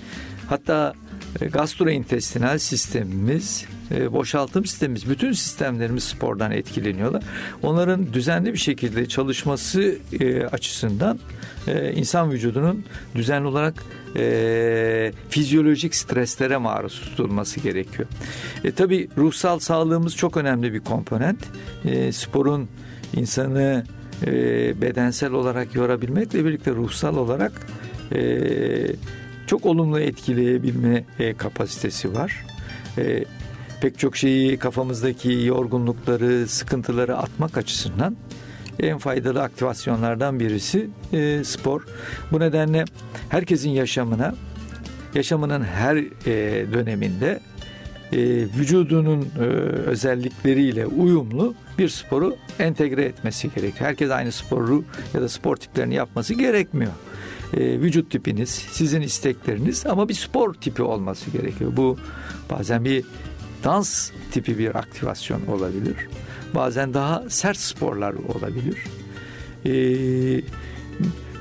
hatta e, gastrointestinal sistemimiz, boşaltım sistemimiz, bütün sistemlerimiz spordan etkileniyorlar. Onların düzenli bir şekilde çalışması e, açısından insan vücudunun düzenli olarak fizyolojik streslere maruz tutulması gerekiyor. E, tabii ruhsal sağlığımız çok önemli bir komponent. sporun insanı bedensel olarak yorabilmekle birlikte ruhsal olarak çok olumlu etkileyebilme e, kapasitesi var. E, pek çok şeyi kafamızdaki yorgunlukları, sıkıntıları atmak açısından en faydalı aktivasyonlardan birisi e, spor. Bu nedenle herkesin yaşamına, yaşamının her e, döneminde e, vücudunun e, özellikleriyle uyumlu bir sporu entegre etmesi gerekiyor. Herkes aynı sporu ya da spor tiplerini yapması gerekmiyor e, vücut tipiniz, sizin istekleriniz ama bir spor tipi olması gerekiyor. Bu bazen bir dans tipi bir aktivasyon olabilir. Bazen daha sert sporlar olabilir. E,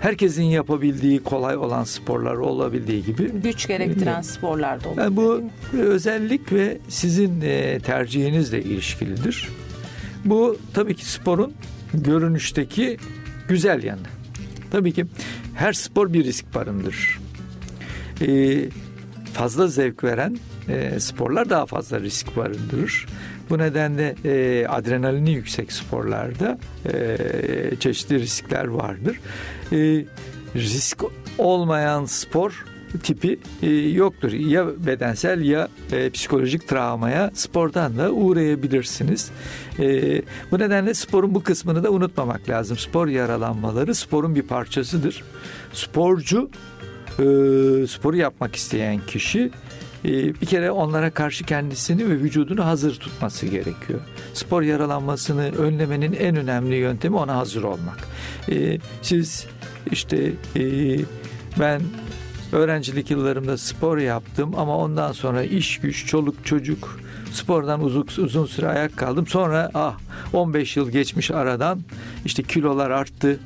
herkesin yapabildiği kolay olan sporlar olabildiği gibi güç gerektiren e, sporlar da olabilir. Yani bu özellik ve sizin e, tercihinizle ilişkilidir. Bu tabii ki sporun görünüşteki güzel yanı. Tabii ki her spor bir risk barındırır. Ee, fazla zevk veren e, sporlar daha fazla risk barındırır. Bu nedenle e, adrenalini yüksek sporlarda e, çeşitli riskler vardır. E, risk olmayan spor tipi e, yoktur. Ya bedensel ya e, psikolojik travmaya spordan da uğrayabilirsiniz. E, bu nedenle sporun bu kısmını da unutmamak lazım. Spor yaralanmaları sporun bir parçasıdır. Sporcu sporu yapmak isteyen kişi e, bir kere onlara karşı kendisini ve vücudunu hazır tutması gerekiyor. Spor yaralanmasını önlemenin en önemli yöntemi ona hazır olmak. E, siz işte e, ben Öğrencilik yıllarımda spor yaptım ama ondan sonra iş güç, çoluk çocuk spordan uzun, uzun süre ayak kaldım. Sonra ah 15 yıl geçmiş aradan işte kilolar arttı.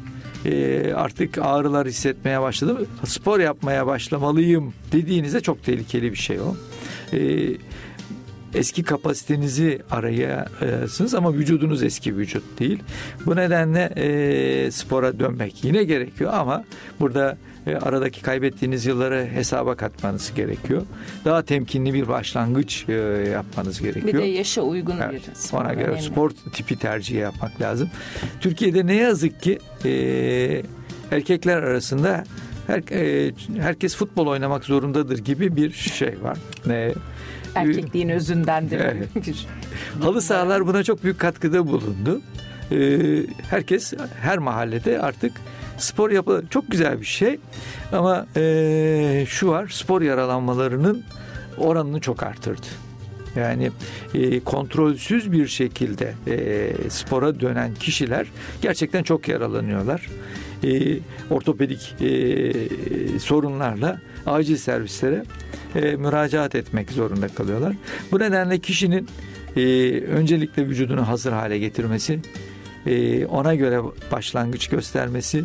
E, artık ağrılar hissetmeye başladım. Spor yapmaya başlamalıyım dediğinizde çok tehlikeli bir şey o. E, eski kapasitenizi arayasınız ama vücudunuz eski vücut değil. Bu nedenle e, spora dönmek yine gerekiyor ama burada e, aradaki kaybettiğiniz yılları hesaba katmanız gerekiyor. Daha temkinli bir başlangıç e, yapmanız gerekiyor. Bir de yaşa uygun evet, bir spor. Ona göre spor tipi tercih yapmak lazım. Türkiye'de ne yazık ki e, erkekler arasında her, e, herkes futbol oynamak zorundadır gibi bir şey var. E, Erkekliğin özündendir. Evet. Halı sahalar buna çok büyük katkıda bulundu. E, herkes her mahallede artık spor yapı çok güzel bir şey ama e, şu var spor yaralanmalarının oranını çok arttırdı. Yani e, kontrolsüz bir şekilde e, spora dönen kişiler gerçekten çok yaralanıyorlar. E, ortopedik e, sorunlarla acil servislere e, müracaat etmek zorunda kalıyorlar. Bu nedenle kişinin e, öncelikle vücudunu hazır hale getirmesi, e, ona göre başlangıç göstermesi,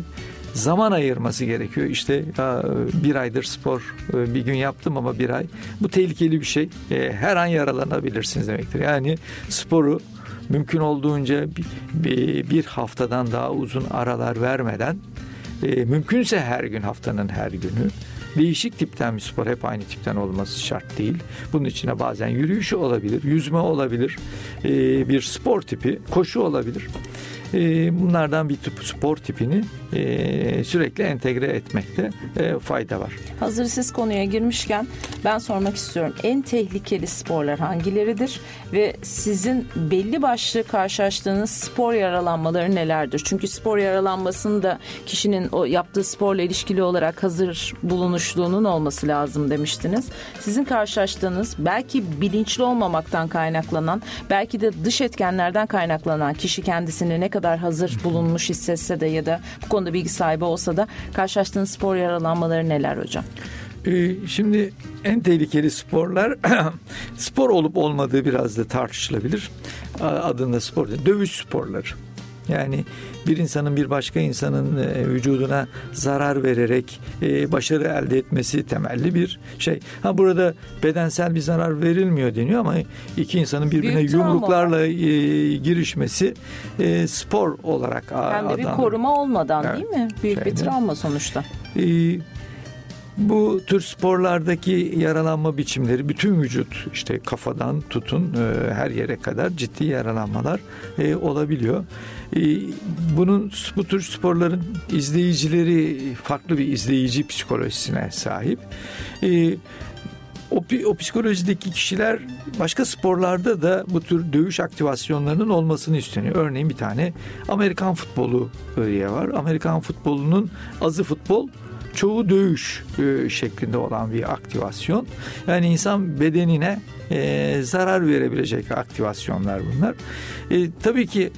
zaman ayırması gerekiyor. İşte bir aydır spor e, bir gün yaptım ama bir ay. Bu tehlikeli bir şey. E, her an yaralanabilirsiniz demektir. Yani sporu mümkün olduğunca bir haftadan daha uzun aralar vermeden e, mümkünse her gün haftanın her günü değişik tipten bir spor hep aynı tipten olması şart değil. Bunun içine bazen yürüyüş olabilir, yüzme olabilir, bir spor tipi, koşu olabilir. Ee, bunlardan bir tip spor tipini e, sürekli entegre etmekte e, fayda var. Hazır siz konuya girmişken ben sormak istiyorum. En tehlikeli sporlar hangileridir ve sizin belli başlı karşılaştığınız spor yaralanmaları nelerdir? Çünkü spor yaralanmasında kişinin o yaptığı sporla ilişkili olarak hazır bulunuşluğunun olması lazım demiştiniz. Sizin karşılaştığınız belki bilinçli olmamaktan kaynaklanan, belki de dış etkenlerden kaynaklanan kişi kendisini ne kadar hazır bulunmuş hissetse de ya da bu konuda bilgi sahibi olsa da karşılaştığınız spor yaralanmaları neler hocam? Ee, şimdi en tehlikeli sporlar (clears throat) spor olup olmadığı biraz da tartışılabilir. Adında spor dövüş sporları. Yani bir insanın bir başka insanın e, vücuduna zarar vererek e, başarı elde etmesi temelli bir şey. Ha burada bedensel bir zarar verilmiyor deniyor ama iki insanın birbirine Büyük yumruklarla e, girişmesi spor olarak Hem de bir koruma olmadan evet. değil mi? Büyük Şeyde. bir travma sonuçta. E, bu tür sporlardaki yaralanma biçimleri bütün vücut işte kafadan tutun e, her yere kadar ciddi yaralanmalar e, olabiliyor. E, bunun bu tür sporların izleyicileri farklı bir izleyici psikolojisine sahip. E, o, o psikolojideki kişiler başka sporlarda da bu tür dövüş aktivasyonlarının olmasını isteniyor. Örneğin bir tane Amerikan futbolu diye var. Amerikan futbolunun azı futbol çoğu dövüş e, şeklinde olan bir aktivasyon. Yani insan bedenine e, zarar verebilecek aktivasyonlar bunlar. E, tabii ki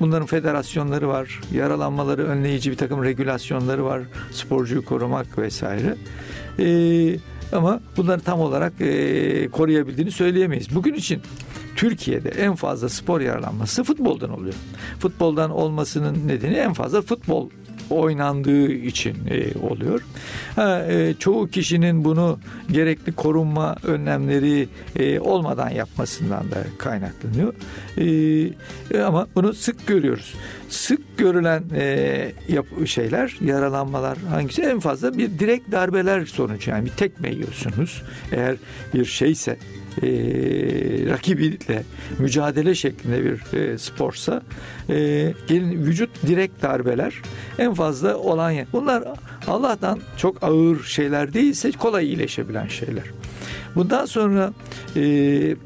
bunların federasyonları var, yaralanmaları önleyici bir takım regülasyonları var, sporcuyu korumak vesaire. E, ama bunları tam olarak e, koruyabildiğini söyleyemeyiz. Bugün için Türkiye'de en fazla spor yaralanması futboldan oluyor. Futboldan olmasının nedeni en fazla futbol oynandığı için e, oluyor. Ha, e, çoğu kişinin bunu gerekli korunma önlemleri e, olmadan yapmasından da kaynaklanıyor. E, e ama bunu sık görüyoruz. Sık görülen e, yap şeyler, yaralanmalar hangisi? En fazla bir direkt darbeler sonucu yani bir tekme yiyorsunuz. Eğer bir şeyse e, rakibiyle mücadele şeklinde bir e, sporsa e, gelin vücut direkt darbeler en fazla olan yer. Bunlar Allah'tan çok ağır şeyler değilse kolay iyileşebilen şeyler. Bundan sonra e,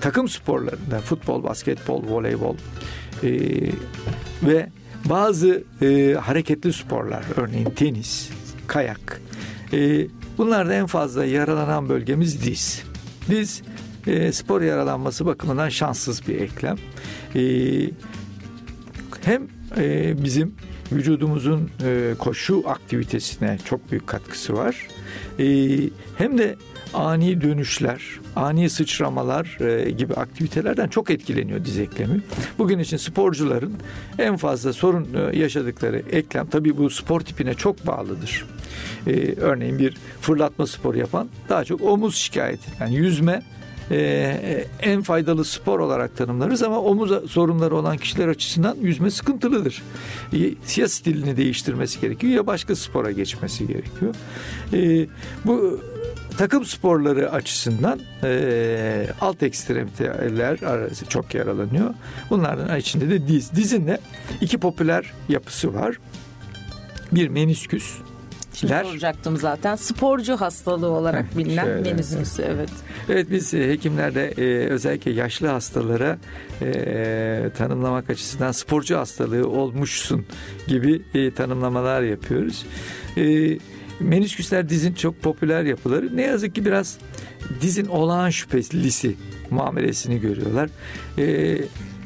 takım sporlarında futbol, basketbol, voleybol e, ve bazı e, hareketli sporlar örneğin tenis, kayak e, bunlarda en fazla yaralanan bölgemiz diz. Diz e, spor yaralanması bakımından şanssız bir eklem. E, hem e, bizim vücudumuzun e, koşu aktivitesine çok büyük katkısı var. E, hem de ani dönüşler, ani sıçramalar e, gibi aktivitelerden çok etkileniyor diz eklemi. Bugün için sporcuların en fazla sorun e, yaşadıkları eklem tabii bu spor tipine çok bağlıdır. E, örneğin bir fırlatma spor yapan daha çok omuz şikayeti. Yani yüzme e, en faydalı spor olarak tanımlarız ama omuz sorunları olan kişiler açısından yüzme sıkıntılıdır. E, ya stilini değiştirmesi gerekiyor ya başka spora geçmesi gerekiyor. E, bu takım sporları açısından e, alt ekstremiteler arası çok yaralanıyor. Bunlardan içinde de diz. Dizin de iki popüler yapısı var. Bir menisküs, Şimdi soracaktım zaten. Sporcu hastalığı olarak (laughs) bilinen Şöyle. evet. Evet biz e, hekimlerde e, özellikle yaşlı hastalara e, tanımlamak açısından sporcu hastalığı olmuşsun gibi e, tanımlamalar yapıyoruz. E, Menisküsler dizin çok popüler yapıları. Ne yazık ki biraz dizin olağan şüphelisi muamelesini görüyorlar. E,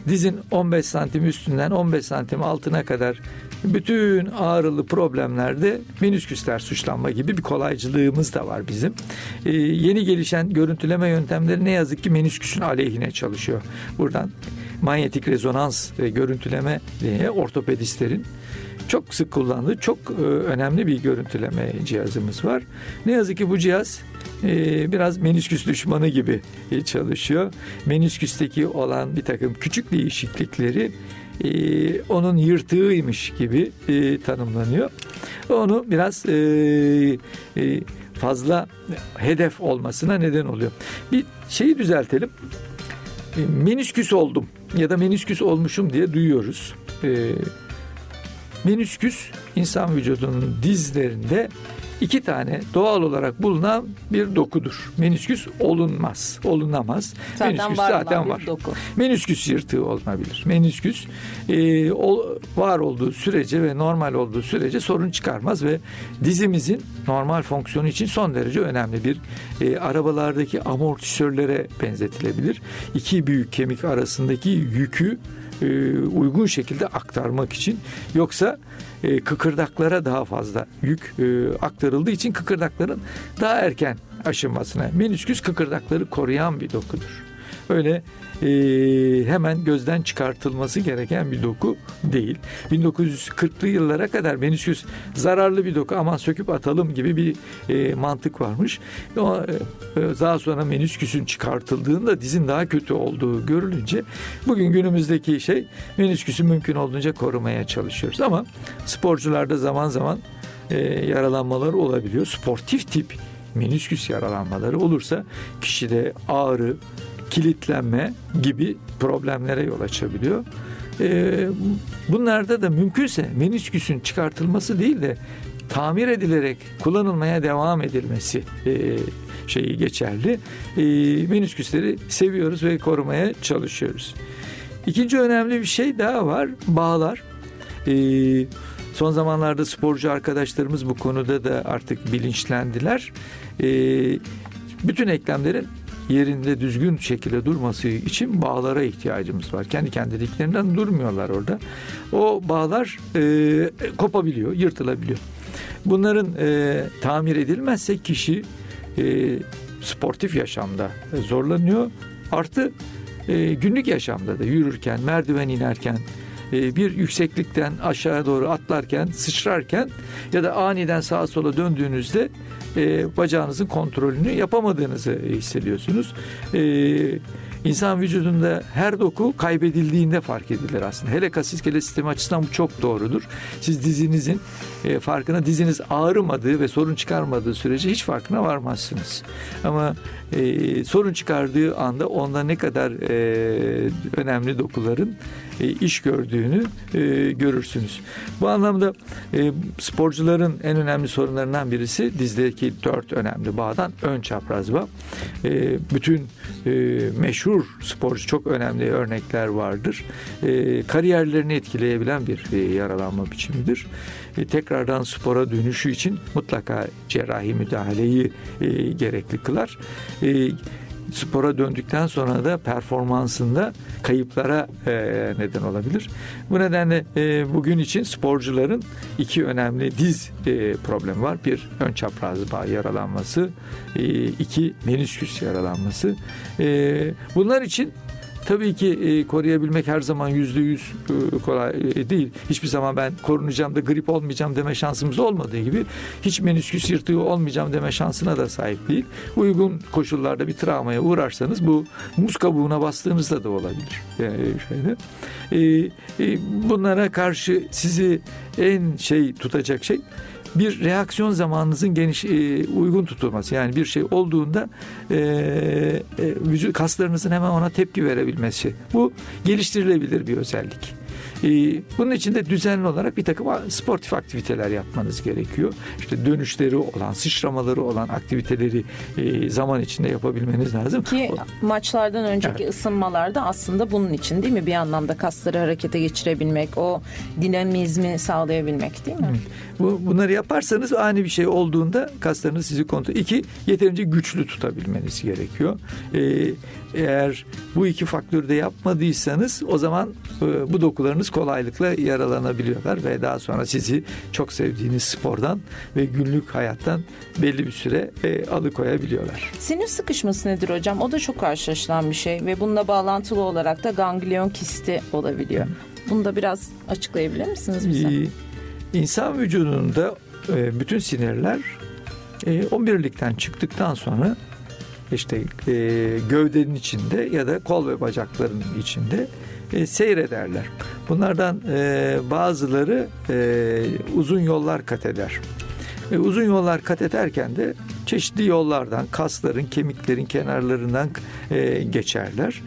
dizin 15 santim üstünden 15 santim altına kadar bütün ağrılı problemlerde menisküsler suçlanma gibi bir kolaycılığımız da var bizim. Ee, yeni gelişen görüntüleme yöntemleri ne yazık ki menisküsün aleyhine çalışıyor. Buradan manyetik rezonans ve görüntüleme diye ortopedistlerin çok sık kullandığı çok e, önemli bir görüntüleme cihazımız var. Ne yazık ki bu cihaz e, biraz menisküs düşmanı gibi e, çalışıyor. Menisküsteki olan bir takım küçük değişiklikleri onun yırtığıymış gibi tanımlanıyor. Onu biraz fazla hedef olmasına neden oluyor. Bir şeyi düzeltelim. Menisküs oldum ya da menisküs olmuşum diye duyuyoruz. Menisküs insan vücudunun dizlerinde iki tane doğal olarak bulunan bir dokudur. Menisküs olunmaz, olunamaz. Zaten menisküs var zaten var. Doku. Menisküs yırtığı olunabilir. Menisküs e, o, var olduğu sürece ve normal olduğu sürece sorun çıkarmaz ve dizimizin normal fonksiyonu için son derece önemli bir e, arabalardaki amortisörlere benzetilebilir. İki büyük kemik arasındaki yükü e, uygun şekilde aktarmak için yoksa e, kıkırdaklara daha fazla yük e, aktarıldığı için kıkırdakların daha erken aşınmasına menisküs kıkırdakları koruyan bir dokudur. Öyle e, hemen gözden çıkartılması gereken bir doku değil. 1940'lı yıllara kadar menisküs zararlı bir doku ama söküp atalım gibi bir e, mantık varmış. O, e, daha sonra menisküsün çıkartıldığında dizin daha kötü olduğu görülünce bugün günümüzdeki şey menisküsü mümkün olduğunca korumaya çalışıyoruz. Ama sporcularda zaman zaman e, yaralanmalar olabiliyor. Sportif tip menisküs yaralanmaları olursa kişide ağrı, kilitlenme gibi problemlere yol açabiliyor. E, bunlarda da mümkünse menisküsün çıkartılması değil de tamir edilerek kullanılmaya devam edilmesi e, şeyi geçerli. E, menisküsleri seviyoruz ve korumaya çalışıyoruz. İkinci önemli bir şey daha var. Bağlar. E, son zamanlarda sporcu arkadaşlarımız bu konuda da artık bilinçlendiler. E, bütün eklemlerin yerinde düzgün şekilde durması için bağlara ihtiyacımız var. Kendi kendiliklerinden durmuyorlar orada. O bağlar e, kopabiliyor, yırtılabiliyor. Bunların e, tamir edilmezse kişi e, sportif yaşamda zorlanıyor. Artı e, günlük yaşamda da yürürken, merdiven inerken, bir yükseklikten aşağı doğru atlarken, sıçrarken ya da aniden sağa sola döndüğünüzde e, bacağınızın kontrolünü yapamadığınızı hissediyorsunuz. E, İnsan vücudunda her doku kaybedildiğinde fark edilir aslında. Hele kas iskelet sistemi açısından bu çok doğrudur. Siz dizinizin e, farkına diziniz ağrımadığı ve sorun çıkarmadığı sürece hiç farkına varmazsınız. Ama e, sorun çıkardığı anda onda ne kadar e, önemli dokuların e, iş gördüğünü e, görürsünüz. Bu anlamda e, sporcuların en önemli sorunlarından birisi dizdeki dört önemli bağdan ön çapraz bağ. E, bütün e, meşhur sporcu çok önemli örnekler vardır. E, kariyerlerini etkileyebilen bir e, yaralanma biçimidir. E, tekrardan spora dönüşü için mutlaka cerrahi müdahaleyi e, gerekli kılar. E, spora döndükten sonra da performansında kayıplara e, neden olabilir. Bu nedenle e, bugün için sporcuların iki önemli diz e, problemi var. Bir ön çapraz bağ yaralanması, e, iki menisküs yaralanması. E, bunlar için tabii ki e, koruyabilmek her zaman yüzde yüz e, kolay e, değil. Hiçbir zaman ben korunacağım da grip olmayacağım deme şansımız olmadığı gibi hiç menüsküs yırtığı olmayacağım deme şansına da sahip değil. Uygun koşullarda bir travmaya uğrarsanız bu muz kabuğuna bastığınızda da olabilir. Yani şeyde. E, e, bunlara karşı sizi en şey tutacak şey bir reaksiyon zamanınızın geniş e, uygun tutulması. Yani bir şey olduğunda e, e, vücut kaslarınızın hemen ona tepki verebilmesi. Bu geliştirilebilir bir özellik. Ee, bunun için de düzenli olarak bir takım sportif aktiviteler yapmanız gerekiyor. İşte dönüşleri olan, sıçramaları olan aktiviteleri e, zaman içinde yapabilmeniz lazım. Ki maçlardan önceki evet. ısınmalarda aslında bunun için değil mi? Bir anlamda kasları harekete geçirebilmek, o dinamizmi sağlayabilmek değil mi? Bu, bunları yaparsanız ani bir şey olduğunda kaslarınız sizi kontrol. İki, yeterince güçlü tutabilmeniz gerekiyor. Ee, eğer bu iki faktörü de yapmadıysanız o zaman e, bu dokularınız kolaylıkla yaralanabiliyorlar ve daha sonra sizi çok sevdiğiniz spordan ve günlük hayattan belli bir süre e, alıkoyabiliyorlar. Sinir sıkışması nedir hocam? O da çok karşılaşılan bir şey ve bununla bağlantılı olarak da ganglion kisti olabiliyor. Bunu da biraz açıklayabilir misiniz bize? Ee, insan vücudunda e, bütün sinirler e, omurilikten çıktıktan sonra işte e, gövdenin içinde ya da kol ve bacakların içinde e, seyrederler. Bunlardan e, bazıları e, uzun yollar kat eder. E, uzun yollar kat ederken de çeşitli yollardan, kasların, kemiklerin kenarlarından e, geçerler.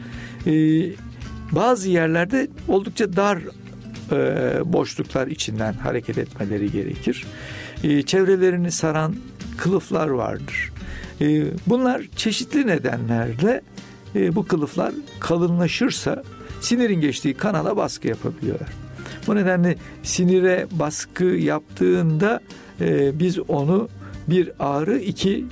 E, bazı yerlerde oldukça dar e, boşluklar içinden hareket etmeleri gerekir. E, çevrelerini saran kılıflar vardır. E, bunlar çeşitli nedenlerle e, bu kılıflar kalınlaşırsa sinirin geçtiği kanala baskı yapabiliyorlar. Bu nedenle sinire baskı yaptığında e, biz onu bir ağrı, iki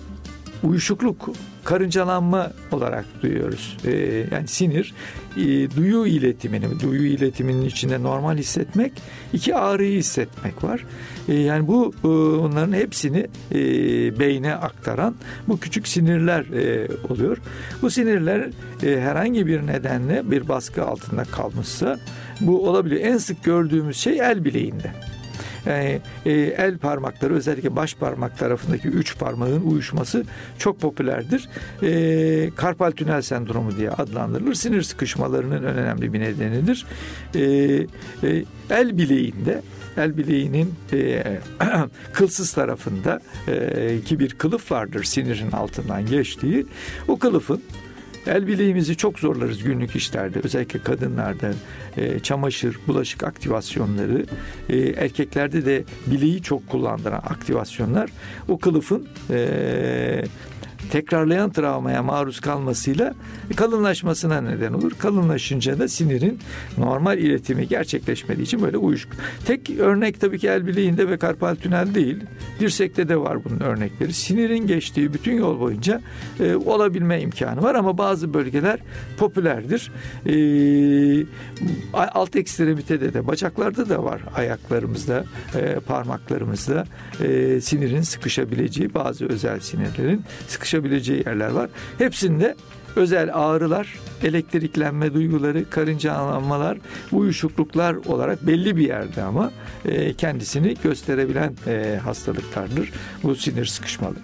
uyuşukluk karıncalanma olarak duyuyoruz. E, yani sinir e, duyu iletimini, duyu iletiminin içinde normal hissetmek, iki ağrıyı hissetmek var. E, yani bu e, onların hepsini e, beyne aktaran bu küçük sinirler e, oluyor. Bu sinirler e, herhangi bir nedenle bir baskı altında kalmışsa bu olabiliyor. En sık gördüğümüz şey el bileğinde. Yani e, el parmakları özellikle baş parmak tarafındaki üç parmağın uyuşması çok popülerdir. E, karpal tünel sendromu diye adlandırılır. Sinir sıkışmalarının en önemli bir nedenidir. E, e, el bileğinde el bileğinin e, (clears throat) kılsız tarafında e, ki bir kılıf vardır sinirin altından geçtiği. O kılıfın El bileğimizi çok zorlarız günlük işlerde. Özellikle kadınlarda e, çamaşır, bulaşık aktivasyonları, e, erkeklerde de bileği çok kullandıran aktivasyonlar o kılıfın e, tekrarlayan travmaya maruz kalmasıyla kalınlaşmasına neden olur. Kalınlaşınca da sinirin normal iletimi gerçekleşmediği için böyle uyuşuk. Tek örnek tabii ki el bileğinde ve karpal tünel değil. Dirsekte de var bunun örnekleri. Sinirin geçtiği bütün yol boyunca e, olabilme imkanı var ama bazı bölgeler popülerdir. E, alt ekstremitede de bacaklarda da var ayaklarımızda, e, parmaklarımızda e, sinirin sıkışabileceği bazı özel sinirlerin sıkışabileceği ulaşabileceği yerler var. Hepsinde özel ağrılar, elektriklenme duyguları, karıncalanmalar, uyuşukluklar olarak belli bir yerde ama e, kendisini gösterebilen e, hastalıklardır bu sinir sıkışmaları.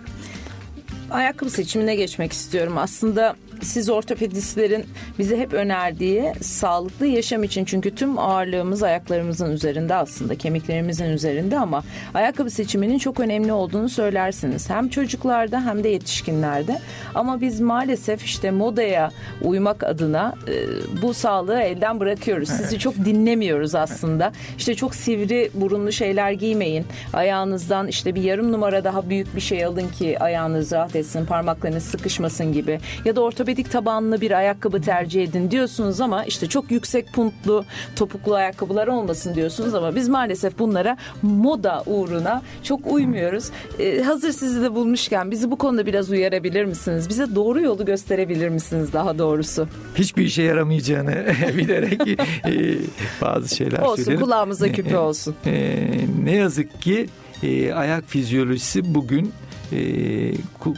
Ayakkabı seçimine geçmek istiyorum. Aslında siz ortopedistlerin bize hep önerdiği sağlıklı yaşam için çünkü tüm ağırlığımız ayaklarımızın üzerinde aslında kemiklerimizin üzerinde ama ayakkabı seçiminin çok önemli olduğunu söylersiniz. Hem çocuklarda hem de yetişkinlerde ama biz maalesef işte modaya uymak adına e, bu sağlığı elden bırakıyoruz. Sizi evet. çok dinlemiyoruz aslında. İşte çok sivri burunlu şeyler giymeyin. Ayağınızdan işte bir yarım numara daha büyük bir şey alın ki ayağınız rahat etsin, parmaklarınız sıkışmasın gibi. Ya da ortopedi ortopedik tabanlı bir ayakkabı tercih edin diyorsunuz ama işte çok yüksek puntlu topuklu ayakkabılar olmasın diyorsunuz ama biz maalesef bunlara moda uğruna çok uymuyoruz. Ee, hazır sizi de bulmuşken bizi bu konuda biraz uyarabilir misiniz? Bize doğru yolu gösterebilir misiniz daha doğrusu? Hiçbir işe yaramayacağını (laughs) bilerek e, bazı şeyler olsun, söylerim. kulağımıza küpe olsun. E, ne yazık ki e, ayak fizyolojisi bugün e,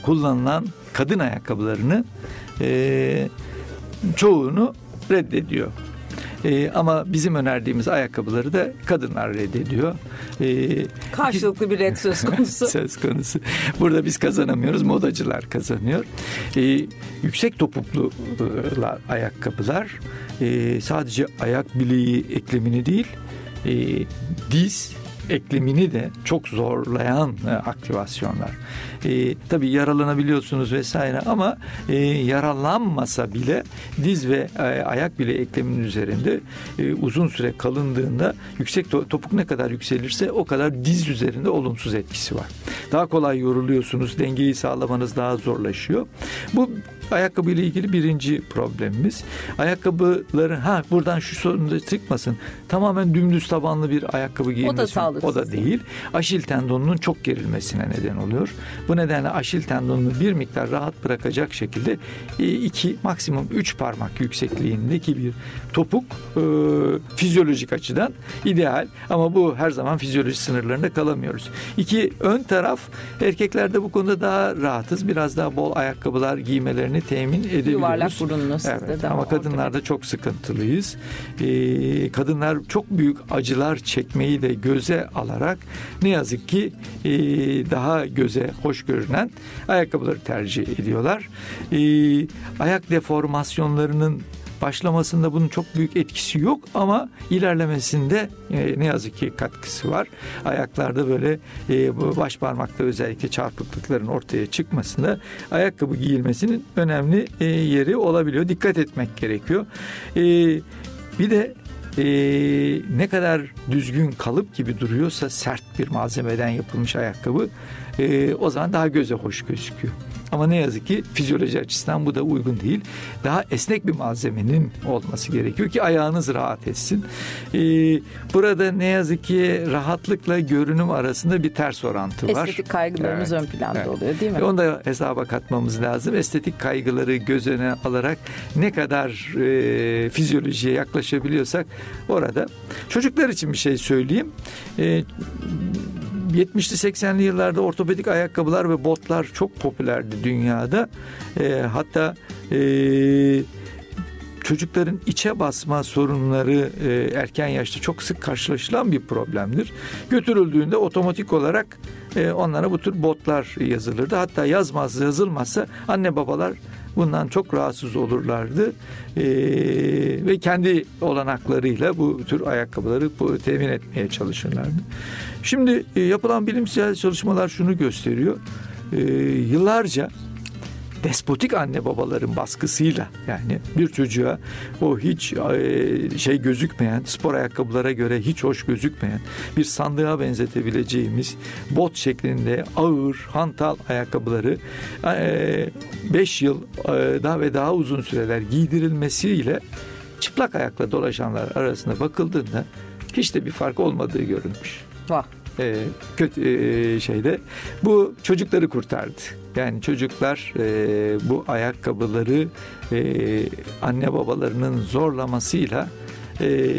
kullanılan kadın ayakkabılarını e, çoğunu reddediyor. E, ama bizim önerdiğimiz ayakkabıları da kadınlar reddediyor. E, Karşılıklı bir red söz konusu. (laughs) söz konusu. Burada biz kazanamıyoruz, modacılar kazanıyor. E, yüksek topuklu e, ayakkabılar e, sadece ayak bileği eklemini değil, e, diz eklemini de çok zorlayan e, aktivasyonlar. E, tabii yaralanabiliyorsunuz vesaire ama e, yaralanmasa bile diz ve e, ayak bile ekleminin üzerinde e, uzun süre kalındığında yüksek to- topuk ne kadar yükselirse o kadar diz üzerinde olumsuz etkisi var. Daha kolay yoruluyorsunuz, dengeyi sağlamanız daha zorlaşıyor. Bu ayakkabı ile ilgili birinci problemimiz. Ayakkabıları ha buradan şu sorun da çıkmasın. Tamamen dümdüz tabanlı bir ayakkabı giyilmesi. O da sağlıksız. O da değil. Aşil tendonunun çok gerilmesine neden oluyor. Bu nedenle aşil tendonunu bir miktar rahat bırakacak şekilde e, iki maksimum üç parmak yüksekliğindeki bir topuk e, fizyolojik açıdan ideal ama bu her zaman fizyoloji sınırlarında kalamıyoruz. İki ön taraf erkeklerde bu konuda daha rahatız. Biraz daha bol ayakkabılar giymelerini temin edebiliyoruz. Yuvarlak burunlu sizde evet, de. Ama kadınlarda çok sıkıntılıyız. Ee, kadınlar çok büyük acılar çekmeyi de göze alarak ne yazık ki e, daha göze hoş görünen ayakkabıları tercih ediyorlar. E, ayak deformasyonlarının başlamasında bunun çok büyük etkisi yok ama ilerlemesinde e, ne yazık ki katkısı var. Ayaklarda böyle e, baş parmakta özellikle çarpıklıkların ortaya çıkmasında ayakkabı giyilmesinin önemli e, yeri olabiliyor. Dikkat etmek gerekiyor. E, bir de e, ne kadar düzgün kalıp gibi duruyorsa sert bir malzemeden yapılmış ayakkabı e, o zaman daha göze hoş gözüküyor. Ama ne yazık ki fizyoloji açısından bu da uygun değil. Daha esnek bir malzemenin olması gerekiyor ki ayağınız rahat etsin. Ee, burada ne yazık ki rahatlıkla görünüm arasında bir ters orantı var. Estetik kaygılarımız evet. ön planda evet. oluyor değil mi? Onu da hesaba katmamız lazım. Estetik kaygıları göz önüne alarak ne kadar e, fizyolojiye yaklaşabiliyorsak orada. Çocuklar için bir şey söyleyeyim. E, 70'li 80'li yıllarda ortopedik ayakkabılar ve botlar çok popülerdi dünyada. E, hatta e, çocukların içe basma sorunları e, erken yaşta çok sık karşılaşılan bir problemdir. Götürüldüğünde otomatik olarak e, onlara bu tür botlar yazılırdı. Hatta yazmaz yazılmazsa anne babalar bundan çok rahatsız olurlardı e, ve kendi olanaklarıyla bu tür ayakkabıları temin etmeye çalışırlardı. Şimdi e, yapılan bilimsel çalışmalar şunu gösteriyor. E, yıllarca despotik anne babaların baskısıyla yani bir çocuğa o hiç e, şey gözükmeyen spor ayakkabılara göre hiç hoş gözükmeyen bir sandığa benzetebileceğimiz bot şeklinde ağır hantal ayakkabıları 5 e, yıl e, daha ve daha uzun süreler giydirilmesiyle çıplak ayakla dolaşanlar arasında bakıldığında hiç de bir fark olmadığı görülmüş. Vah e, kötü e, şeyde bu çocukları kurtardı. Yani çocuklar e, bu ayakkabıları e, anne babalarının zorlamasıyla e,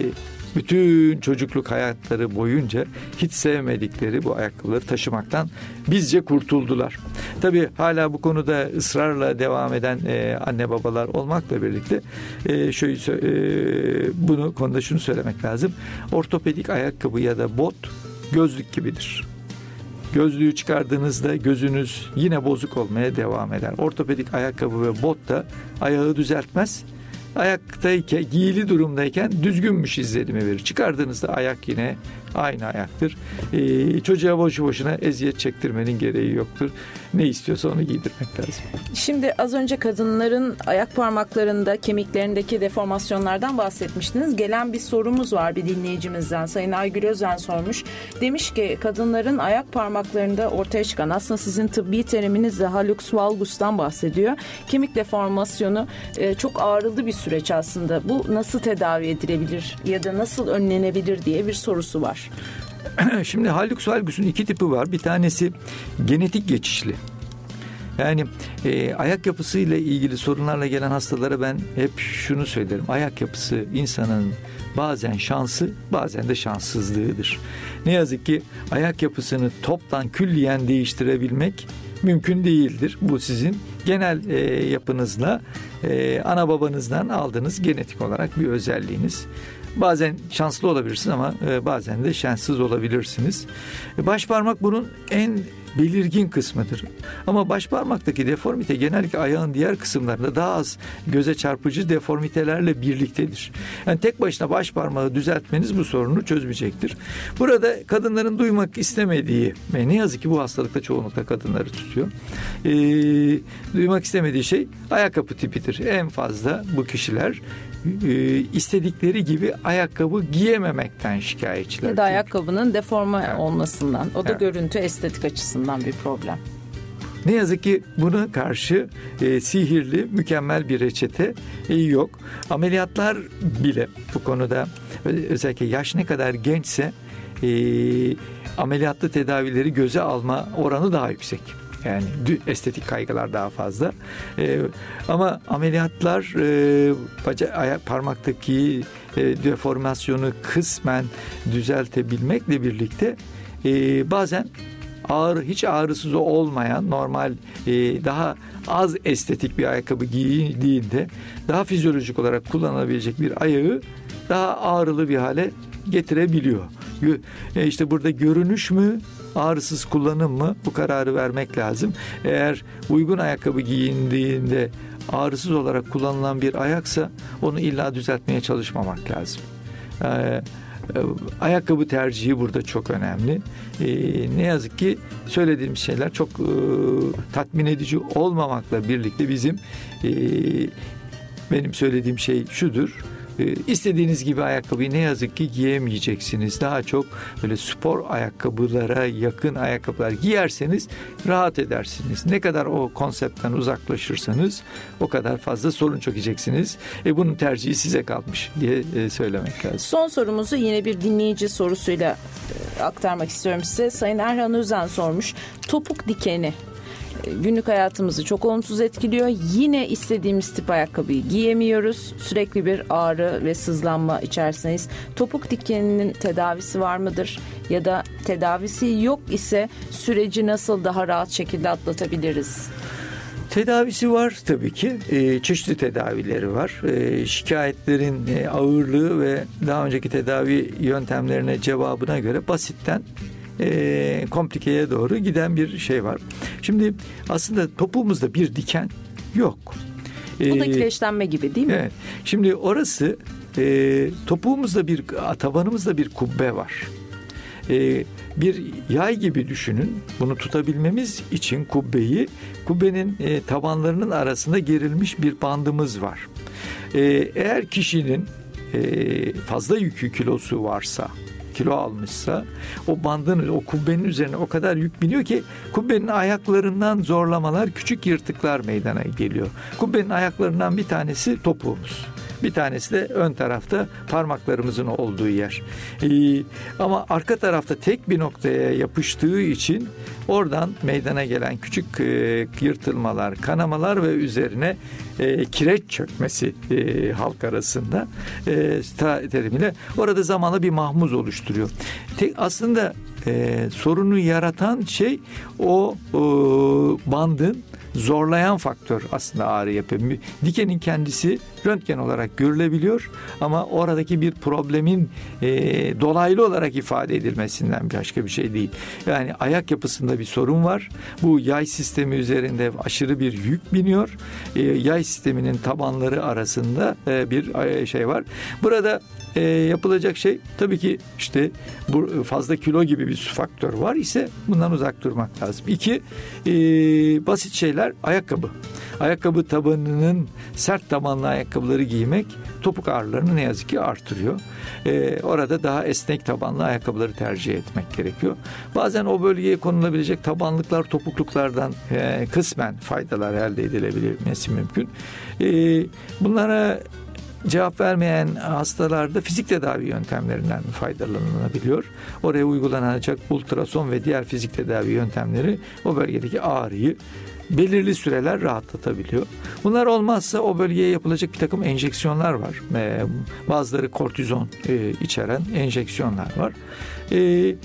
bütün çocukluk hayatları boyunca hiç sevmedikleri bu ayakkabıları taşımaktan bizce kurtuldular. Tabi hala bu konuda ısrarla devam eden e, anne babalar olmakla birlikte e, şöyle e, bunu konuda şunu söylemek lazım. Ortopedik ayakkabı ya da bot gözlük gibidir. Gözlüğü çıkardığınızda gözünüz yine bozuk olmaya devam eder. Ortopedik ayakkabı ve bot da ayağı düzeltmez ayaktayken, giyili durumdayken düzgünmüş izlenimi verir. Çıkardığınızda ayak yine aynı ayaktır. Ee, çocuğa boşu boşuna eziyet çektirmenin gereği yoktur. Ne istiyorsa onu giydirmek lazım. Şimdi az önce kadınların ayak parmaklarında kemiklerindeki deformasyonlardan bahsetmiştiniz. Gelen bir sorumuz var bir dinleyicimizden. Sayın Aygül Özen sormuş. Demiş ki kadınların ayak parmaklarında ortaya çıkan aslında sizin tıbbi teriminizle hallux valgus'tan bahsediyor. Kemik deformasyonu e, çok ağrılı bir süreç aslında. Bu nasıl tedavi edilebilir ya da nasıl önlenebilir diye bir sorusu var. (clears throat) Şimdi hallux valgus'un iki tipi var. Bir tanesi genetik geçişli. Yani e, ayak yapısıyla ilgili sorunlarla gelen hastalara ben hep şunu söylerim. Ayak yapısı insanın bazen şansı bazen de şanssızlığıdır. Ne yazık ki ayak yapısını toptan külliyen değiştirebilmek mümkün değildir. Bu sizin genel e, yapınızla e, ana babanızdan aldığınız genetik olarak bir özelliğiniz. Bazen şanslı olabilirsiniz ama e, bazen de şanssız olabilirsiniz. E, baş parmak bunun en belirgin kısmıdır. Ama baş parmaktaki deformite genellikle ayağın diğer kısımlarında daha az göze çarpıcı deformitelerle birliktedir. Yani tek başına baş parmağı düzeltmeniz bu sorunu çözmeyecektir. Burada kadınların duymak istemediği ve ne yazık ki bu hastalıkta çoğunlukla kadınları tutuyor. Ee, duymak istemediği şey ayakkabı tipidir. En fazla bu kişiler e, istedikleri gibi ayakkabı giyememekten şikayetçiler. Ya da ayakkabının deforme evet. olmasından. O da evet. görüntü estetik açısından bir problem. Ne yazık ki buna karşı e, sihirli, mükemmel bir reçete e, yok. Ameliyatlar bile bu konuda özellikle yaş ne kadar gençse e, ameliyatlı tedavileri göze alma oranı daha yüksek. Yani estetik kaygılar daha fazla. E, ama ameliyatlar e, baca, ayak, parmaktaki e, deformasyonu kısmen düzeltebilmekle birlikte e, bazen ağır hiç ağrısız olmayan normal e, daha az estetik bir ayakkabı giydiğinde daha fizyolojik olarak kullanılabilecek bir ayağı daha ağrılı bir hale getirebiliyor. E işte burada görünüş mü ağrısız kullanım mı bu kararı vermek lazım. Eğer uygun ayakkabı giyindiğinde ağrısız olarak kullanılan bir ayaksa onu illa düzeltmeye çalışmamak lazım. Ee, ayakkabı tercihi burada çok önemli. Ee, ne yazık ki söylediğim şeyler çok e, tatmin edici olmamakla birlikte bizim e, benim söylediğim şey şudur e, istediğiniz gibi ayakkabıyı ne yazık ki giyemeyeceksiniz. Daha çok böyle spor ayakkabılara yakın ayakkabılar giyerseniz rahat edersiniz. Ne kadar o konseptten uzaklaşırsanız o kadar fazla sorun çekeceksiniz. E bunun tercihi size kalmış diye e, söylemek lazım. Son sorumuzu yine bir dinleyici sorusuyla e, aktarmak istiyorum size. Sayın Erhan Özen sormuş. Topuk dikeni günlük hayatımızı çok olumsuz etkiliyor. Yine istediğimiz tip ayakkabıyı giyemiyoruz. Sürekli bir ağrı ve sızlanma içerisindeyiz. Topuk dikeninin tedavisi var mıdır? Ya da tedavisi yok ise süreci nasıl daha rahat şekilde atlatabiliriz? Tedavisi var tabii ki. E, çeşitli tedavileri var. E, şikayetlerin e, ağırlığı ve daha önceki tedavi yöntemlerine cevabına göre basitten e, komplikeye doğru giden bir şey var. Şimdi aslında topuğumuzda bir diken yok. O da ee, kireçlenme gibi değil mi? Evet. Şimdi orası e, topuğumuzda bir tabanımızda bir kubbe var. E, bir yay gibi düşünün. Bunu tutabilmemiz için kubbeyi kubbenin e, tabanlarının arasında gerilmiş bir bandımız var. E, eğer kişinin e, fazla yükü kilosu varsa kilo almışsa o bandın o kubbenin üzerine o kadar yük biniyor ki kubbenin ayaklarından zorlamalar küçük yırtıklar meydana geliyor. Kubbenin ayaklarından bir tanesi topuğumuz. Bir tanesi de ön tarafta parmaklarımızın olduğu yer. Ee, ama arka tarafta tek bir noktaya yapıştığı için oradan meydana gelen küçük e, yırtılmalar, kanamalar ve üzerine e, kireç çökmesi e, halk arasında e, terimiyle orada zamanla bir mahmuz oluşturuyor. Tek, aslında e, sorunu yaratan şey o, o bandın zorlayan faktör aslında ağrı yapıyor. Dikenin kendisi röntgen olarak görülebiliyor ama oradaki bir problemin e, dolaylı olarak ifade edilmesinden başka bir şey değil. Yani ayak yapısında bir sorun var. Bu yay sistemi üzerinde aşırı bir yük biniyor. E, yay sisteminin tabanları arasında e, bir e, şey var. Burada e, yapılacak şey tabii ki işte bu fazla kilo gibi bir faktör var ise bundan uzak durmak lazım. İki e, basit şeyler ayakkabı. Ayakkabı tabanının sert tabanlı ayakkabıları giymek topuk ağrılarını ne yazık ki artırıyor. Ee, orada daha esnek tabanlı ayakkabıları tercih etmek gerekiyor. Bazen o bölgeye konulabilecek tabanlıklar, topukluklardan e, kısmen faydalar elde edilebilmesi mümkün. E, bunlara cevap vermeyen hastalarda fizik tedavi yöntemlerinden faydalanılabiliyor. Oraya uygulanacak ultrason ve diğer fizik tedavi yöntemleri o bölgedeki ağrıyı belirli süreler rahatlatabiliyor. Bunlar olmazsa o bölgeye yapılacak bir takım enjeksiyonlar var. Ee, bazıları kortizon e, içeren enjeksiyonlar var. Ee,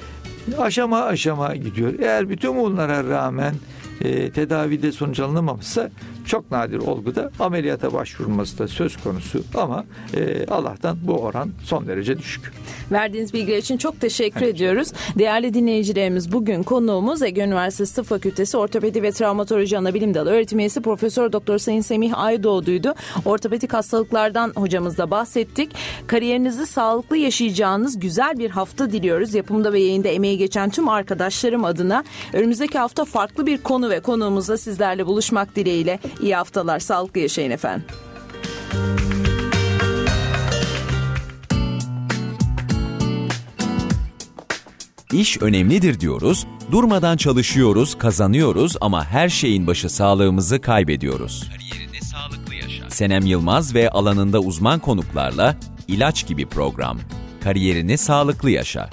aşama aşama gidiyor. Eğer bütün bunlara rağmen e, tedavide sonuç alınamamışsa çok nadir olguda ameliyata başvurulması da söz konusu ama e, Allah'tan bu oran son derece düşük. Verdiğiniz bilgiler için çok teşekkür evet. ediyoruz. Değerli dinleyicilerimiz bugün konuğumuz Ege Üniversitesi Tıp Fakültesi Ortopedi ve Travmatoloji Anabilim Dalı öğretim üyesi Profesör Doktor Sayın Semih Aydoğdu'ydu. Ortopedik hastalıklardan hocamızla bahsettik. Kariyerinizi sağlıklı yaşayacağınız güzel bir hafta diliyoruz. Yapımda ve yayında emeği geçen tüm arkadaşlarım adına önümüzdeki hafta farklı bir konu ve konuğumuzla sizlerle buluşmak dileğiyle iyi haftalar. Sağlıklı yaşayın efendim. İş önemlidir diyoruz, durmadan çalışıyoruz, kazanıyoruz ama her şeyin başı sağlığımızı kaybediyoruz. Kariyerinde sağlıklı yaşa. Senem Yılmaz ve alanında uzman konuklarla ilaç gibi program. Kariyerini sağlıklı yaşa.